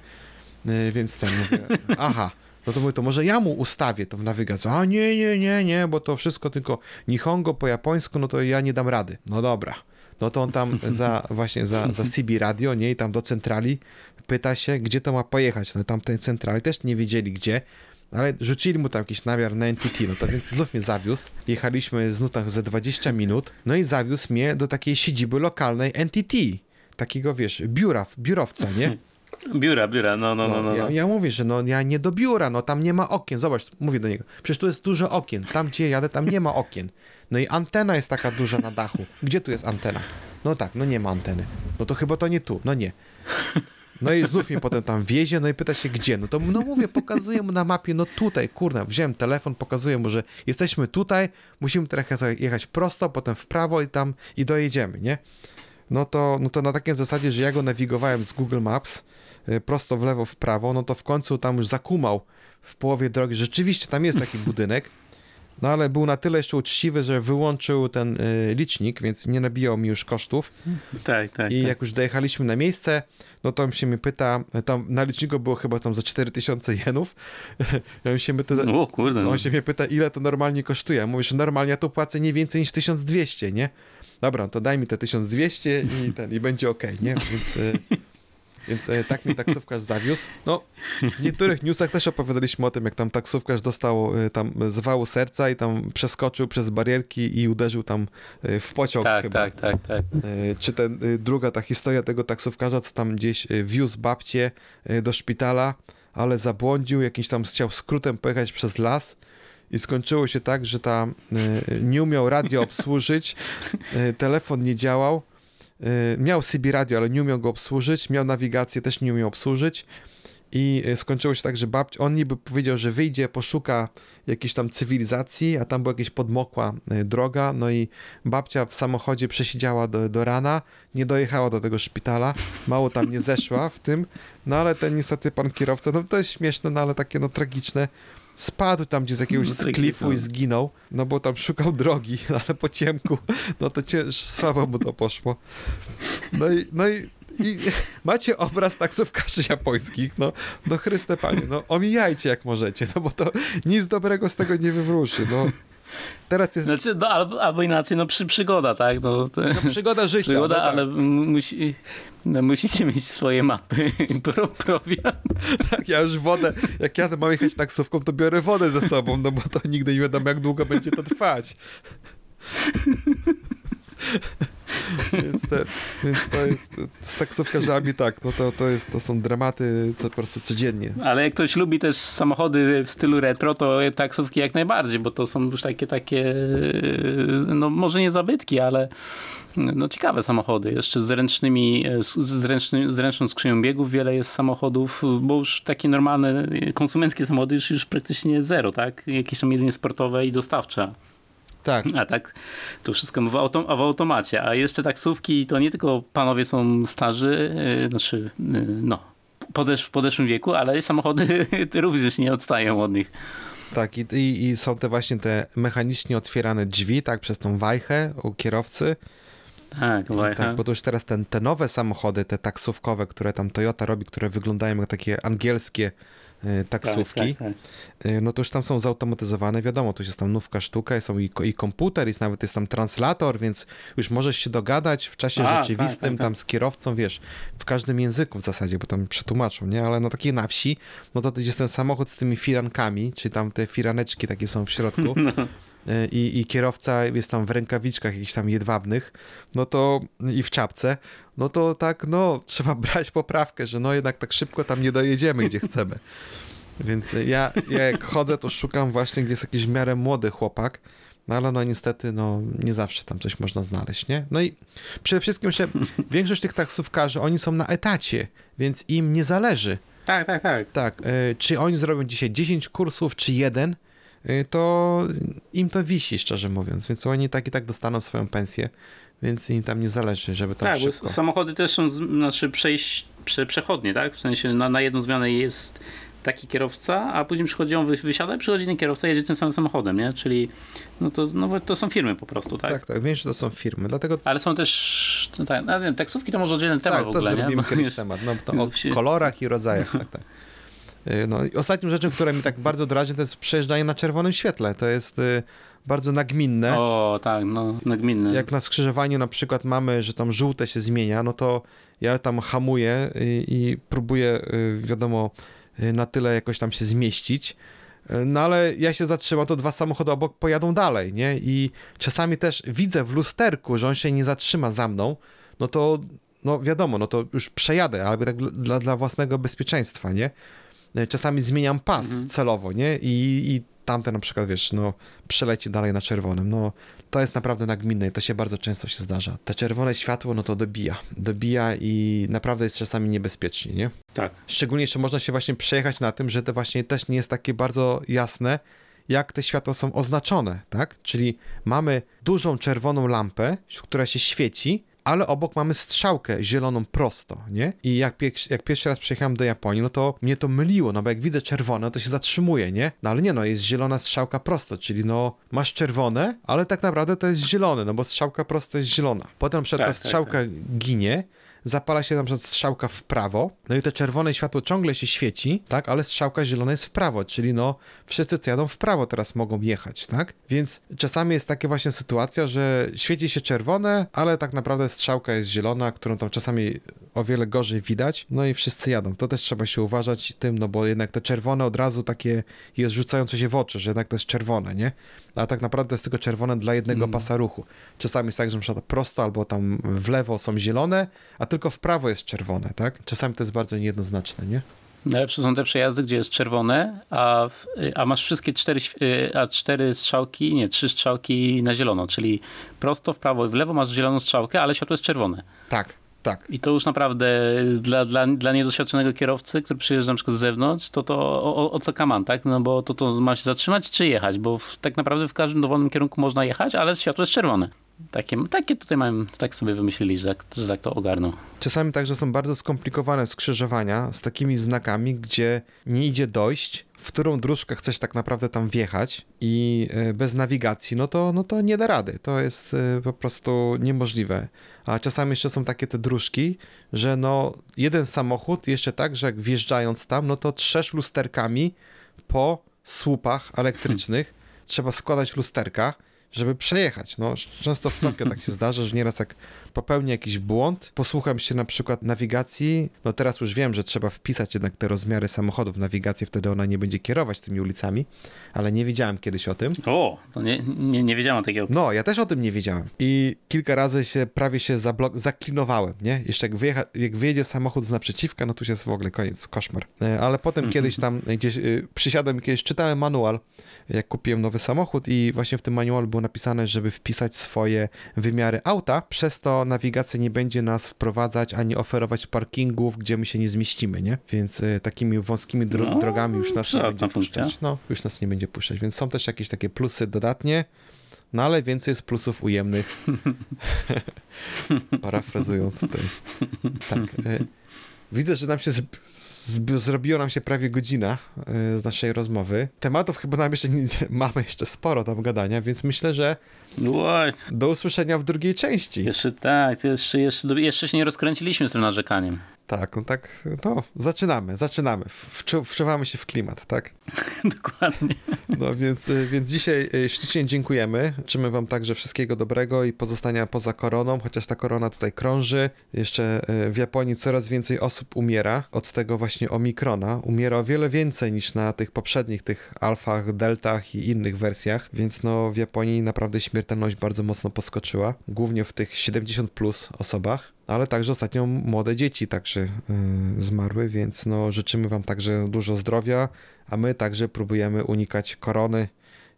Y, Więc ten mówię, aha, no to mówię, to może ja mu ustawię to w nawigacji. A nie, nie, nie, nie, bo to wszystko tylko Nihongo po japońsku, no to ja nie dam rady. No dobra. No to on tam [LAUGHS] za, właśnie za, za CB Radio, nie, i tam do centrali pyta się, gdzie to ma pojechać. No tam tej centrali też nie wiedzieli gdzie, ale rzucili mu tam jakiś namiar na NTT, no to więc znów mnie zawiózł. Jechaliśmy znów tam ze 20 minut, no i zawiózł mnie do takiej siedziby lokalnej NTT. Takiego, wiesz, biura, biurowca, nie? [LAUGHS] Biura, biura, no, no, no. no, Ja, no. ja mówię, że no ja nie do biura, no tam nie ma okien. Zobacz, mówię do niego, przecież tu jest dużo okien. Tam, gdzie jadę, tam nie ma okien. No i antena jest taka duża na dachu. Gdzie tu jest antena? No tak, no nie ma anteny. No to chyba to nie tu, no nie. No i znów mnie potem tam wiezie, no i pyta się gdzie. No to no mówię, pokazuję mu na mapie, no tutaj, kurna, wziąłem telefon, pokazuję mu, że jesteśmy tutaj, musimy teraz jechać prosto, potem w prawo i tam i dojedziemy, nie? No to, no to na takiej zasadzie, że ja go nawigowałem z Google Maps prosto w lewo, w prawo, no to w końcu tam już zakumał w połowie drogi. Rzeczywiście tam jest taki budynek, no ale był na tyle jeszcze uczciwy, że wyłączył ten y, licznik, więc nie nabijał mi już kosztów. Tak, tak. I tak. jak już dojechaliśmy na miejsce, no to on się mnie pyta, tam na liczniku było chyba tam za 4000 jenów. [LAUGHS] On się mnie pyta, O kurde, no. on się mnie pyta, ile to normalnie kosztuje. Że normalnie ja tu płacę nie więcej niż 1200, nie? Dobra, to daj mi te 1200 i, ten, i będzie ok, nie? Więc, y, więc y, tak mnie taksówkarz [LAUGHS] zawiózł. No, w niektórych newsach też opowiadaliśmy o tym, jak tam taksówkarz dostał y, tam zawału serca i tam przeskoczył przez barierki i uderzył tam y, w pociąg Tak, chyba. tak, tak, tak. Czy ten, druga ta historia tego taksówkarza, co tam gdzieś wiózł babcię do szpitala, ale zabłądził, jakimś tam chciał skrótem pojechać przez las i skończyło się tak, że ta nie umiał radio [LAUGHS] obsłużyć, telefon nie działał, miał CB radio, ale nie umiał go obsłużyć, miał nawigację, też nie umiał obsłużyć. I y, skończyło się tak, że babcia, on niby powiedział, że wyjdzie, poszuka jakiejś tam cywilizacji, a tam była jakaś podmokła y, droga, no i babcia w samochodzie przesiedziała do, do rana, nie dojechała do tego szpitala, mało tam nie zeszła w tym, no ale ten niestety pan kierowca, no to jest śmieszne, no ale takie no tragiczne, spadł tam gdzie z jakiegoś No, tragiczne. klifu i zginął, no bo tam szukał drogi, [LAUGHS] ale po ciemku, no to cięż, słabo mu to poszło. No i, no i, i [LAUGHS] macie obraz taksówkarzy japońskich, no, no Chryste Panie, no omijajcie jak możecie, no bo to nic dobrego z tego nie wywróży, no. Teraz jest Znaczy, no, albo, albo inaczej, no przy, przygoda, tak? No, to, no, przygoda życia. [LAUGHS] przygoda, no, tak. ale musi, no, musicie mieć swoje mapy, pro, prowiant. Tak, ja już wodę, jak ja mam jechać taksówką, to biorę wodę ze sobą, no bo to nigdy nie wiadomo, jak długo będzie to trwać. Więc, te, więc to jest, z taksówkarzami tak, no to, to, jest, to są dramaty to po prostu codziennie. Ale jak ktoś lubi też samochody w stylu retro, to taksówki jak najbardziej, bo to są już takie, takie, no może nie zabytki, ale no ciekawe samochody. Jeszcze z ręcznymi, z, z, ręczny, z ręczną skrzynią biegów wiele jest samochodów, bo już takie normalne konsumenckie samochody już, już praktycznie zero, tak? Jakieś są jedynie sportowe i dostawcze. Tak, A tak, to wszystko w, autom w automacie. A jeszcze taksówki to nie tylko panowie są starzy, yy, znaczy, yy, no, podesz w podeszłym wieku, ale samochody [LAUGHS] również nie odstają od nich. tak i, i, i są te właśnie te mechanicznie otwierane drzwi, tak, przez tą wajchę u kierowcy. Tak, wajcha. Tak, bo to już teraz ten, te nowe samochody, te taksówkowe, które tam Toyota robi, które wyglądają jak takie angielskie taksówki, Tak, tak, tak. y, no to już tam są zautomatyzowane, wiadomo, tu jest tam nówka sztuka, są i, i komputer, jest nawet jest tam translator, więc już możesz się dogadać w czasie A, rzeczywistym tak, tak, tam z kierowcą, wiesz, w każdym języku w zasadzie, bo tam przetłumaczą, nie? Ale no takie na wsi, no to jest ten samochód z tymi firankami, czy tam te firaneczki takie są w środku. [LAUGHS] No. I, i kierowca jest tam w rękawiczkach jakichś tam jedwabnych, no to i w czapce, no to tak, no trzeba [LAUGHS] brać poprawkę, że no jednak tak szybko tam nie dojedziemy, gdzie chcemy. Więc ja, ja jak chodzę, to szukam właśnie, gdzie jest jakiś w miarę młody chłopak, no ale no niestety, no nie zawsze tam coś można znaleźć, nie? No i przede wszystkim jeszcze większość tych taksówkarzy, oni są na etacie, więc im nie zależy, tak, tak, tak. tak, y, czy oni zrobią dzisiaj 10 kursów, czy jeden, to im to wisi, szczerze mówiąc, więc oni tak i tak dostaną swoją pensję, więc im tam nie zależy, żeby tam Tak, bo szybko. samochody też są, znaczy przejść, prze, przechodnie, tak? W sensie na, na jedną zmianę jest taki kierowca, a później przychodzi on, wy- wysiada, przychodzi inny kierowca, jedzie tym samym samochodem, nie? Czyli no to, no, to są firmy po prostu, tak? Tak, tak, wiem, że to są firmy, dlatego Ale są też, no tak, no, wiem, taksówki to może oddzielny temat tak, w to ogóle, nie? zrobimy Bo kiedyś jest- temat, no to o [LAUGHS] wsi- kolorach i rodzajach, tak, tak. Y, No i ostatnią rzeczą, która mi tak bardzo drażni, to jest przejeżdżanie na czerwonym świetle, to jest y, bardzo nagminne. O, tak, no, nagminny. Jak na skrzyżowaniu na przykład mamy, że tam żółte się zmienia, no to ja tam hamuję i, i próbuję, y, wiadomo, na tyle jakoś tam się zmieścić. No ale ja się zatrzymam, to dwa samochody obok pojadą dalej, nie? I czasami też widzę w lusterku, że on się nie zatrzyma za mną, no to no wiadomo, no to już przejadę, ale tak dla, dla własnego bezpieczeństwa, nie? E, Czasami zmieniam pas Mhm. celowo, nie? I, I tamte na przykład, wiesz, no przeleci dalej na czerwonym, no to jest naprawdę nagminne i to się bardzo często się zdarza. Te czerwone światło, no to dobija, dobija i naprawdę jest czasami niebezpiecznie, nie? Tak. Szczególnie jeszcze można się właśnie przejechać na tym, że to właśnie też nie jest takie bardzo jasne, jak te światła są oznaczone, tak? Czyli mamy dużą czerwoną lampę, która się świeci, ale obok mamy strzałkę zieloną prosto, nie? I jak, jak pierwszy raz przyjechałem do Japonii, no to mnie to myliło, no bo jak widzę czerwone, to się zatrzymuje, nie? No ale nie no, jest zielona strzałka prosto, czyli no masz czerwone, ale tak naprawdę to jest zielone, no bo strzałka prosto jest zielona. Potem przykład Tak, ta tak, strzałka ginie, zapala się na przykład strzałka w prawo, no i to czerwone światło ciągle się świeci, tak, ale strzałka zielona jest w prawo, czyli no wszyscy co jadą w prawo teraz mogą jechać, tak? Więc czasami jest taka właśnie sytuacja, że świeci się czerwone, ale tak naprawdę strzałka jest zielona, którą tam czasami o wiele gorzej widać, no i wszyscy jadą. To też trzeba się uważać tym, no bo jednak te czerwone od razu takie jest rzucające się w oczy, że jednak to jest czerwone, nie? A tak naprawdę jest tylko czerwone dla jednego pasa ruchu. Czasami jest tak, że na przykład prosto albo tam w lewo są zielone, a tylko w prawo jest czerwone, tak? Czasami to jest bardzo niejednoznaczne, nie? Najlepsze są te przejazdy, gdzie jest czerwone, a, a masz wszystkie cztery, y, a cztery strzałki, nie, trzy strzałki na zielono, czyli prosto w prawo i w lewo masz zieloną strzałkę, ale światło jest czerwone. Tak, tak. I to już naprawdę dla, dla, dla niedoświadczonego kierowcy, który przyjeżdża na przykład z zewnątrz, to to o, o, o co kaman, tak? No bo to, to ma się zatrzymać czy jechać, bo w, tak naprawdę w każdym dowolnym kierunku można jechać, ale światło jest czerwone. Takie, takie tutaj mają, tak sobie wymyślili, że, tak- że tak to ogarną. Czasami także są bardzo skomplikowane skrzyżowania z takimi znakami, gdzie nie idzie dojść, w którą dróżkę chcesz tak naprawdę tam wjechać i e, bez nawigacji, no to, no to nie da rady. To jest e, po prostu niemożliwe. A czasami jeszcze są takie te dróżki, że no jeden samochód jeszcze tak, że jak wjeżdżając tam, no to trzesz lusterkami po słupach elektrycznych. Trzeba składać lusterka, żeby przejechać. No, często w Tokio tak się [LAUGHS] zdarza, że nieraz jak popełnię jakiś błąd, posłucham się na przykład nawigacji, no teraz już wiem, że trzeba wpisać jednak te rozmiary samochodów w nawigację, wtedy ona nie będzie kierować tymi ulicami, ale nie wiedziałem kiedyś o tym. O, to nie, nie, nie wiedziałem takiego. No, ja też o tym nie wiedziałem. I kilka razy się prawie się zablok- zaklinowałem, nie? Jeszcze jak, wyjecha- jak wyjedzie samochód z naprzeciwka, no już jest w ogóle koniec, koszmar. E, Ale potem kiedyś tam gdzieś y, przysiadłem kiedyś czytałem manual, jak kupiłem nowy samochód i właśnie w tym manualu było napisane, żeby wpisać swoje wymiary auta, przez to nawigacja nie będzie nas wprowadzać ani oferować parkingów, gdzie my się nie zmieścimy, nie? Więc y, takimi wąskimi dro- No, drogami już nas nie będzie funkcja. puszczać. No, już nas nie będzie puszczać, więc są też jakieś takie plusy dodatnie, no ale więcej jest plusów ujemnych. [LAUGHS] [LAUGHS] Parafrazując tutaj. Tak. Widzę, że nam się zb- zb- zrobiło nam się prawie godzina e, z naszej rozmowy. Tematów chyba nam jeszcze nie, [LAUGHS] mamy jeszcze sporo tam gadania, więc myślę, że What? do usłyszenia w drugiej części. Jeszcze tak, jeszcze, jeszcze, jeszcze się nie rozkręciliśmy z tym narzekaniem. Tak, no tak, no zaczynamy, zaczynamy. Wczu, wczuwamy się w klimat, tak? [LAUGHS] Dokładnie. No więc, y, więc dzisiaj y, ślicznie dziękujemy. Życzymy wam także wszystkiego dobrego i pozostania poza koroną, chociaż ta korona tutaj krąży. Jeszcze y, w Japonii coraz więcej osób umiera od tego właśnie omikrona. Umiera o wiele więcej niż na tych poprzednich, tych alfach, deltach i innych wersjach, więc no w Japonii naprawdę śmiertelność bardzo mocno podskoczyła, głównie w tych 70 plus osobach. Ale także ostatnio młode dzieci także y, zmarły, więc no życzymy wam także dużo zdrowia, a my także próbujemy unikać korony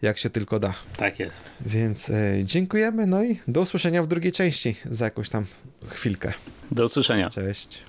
jak się tylko da. Tak jest. Więc e, dziękujemy, no i do usłyszenia w drugiej części za jakąś tam chwilkę. Do usłyszenia. Cześć.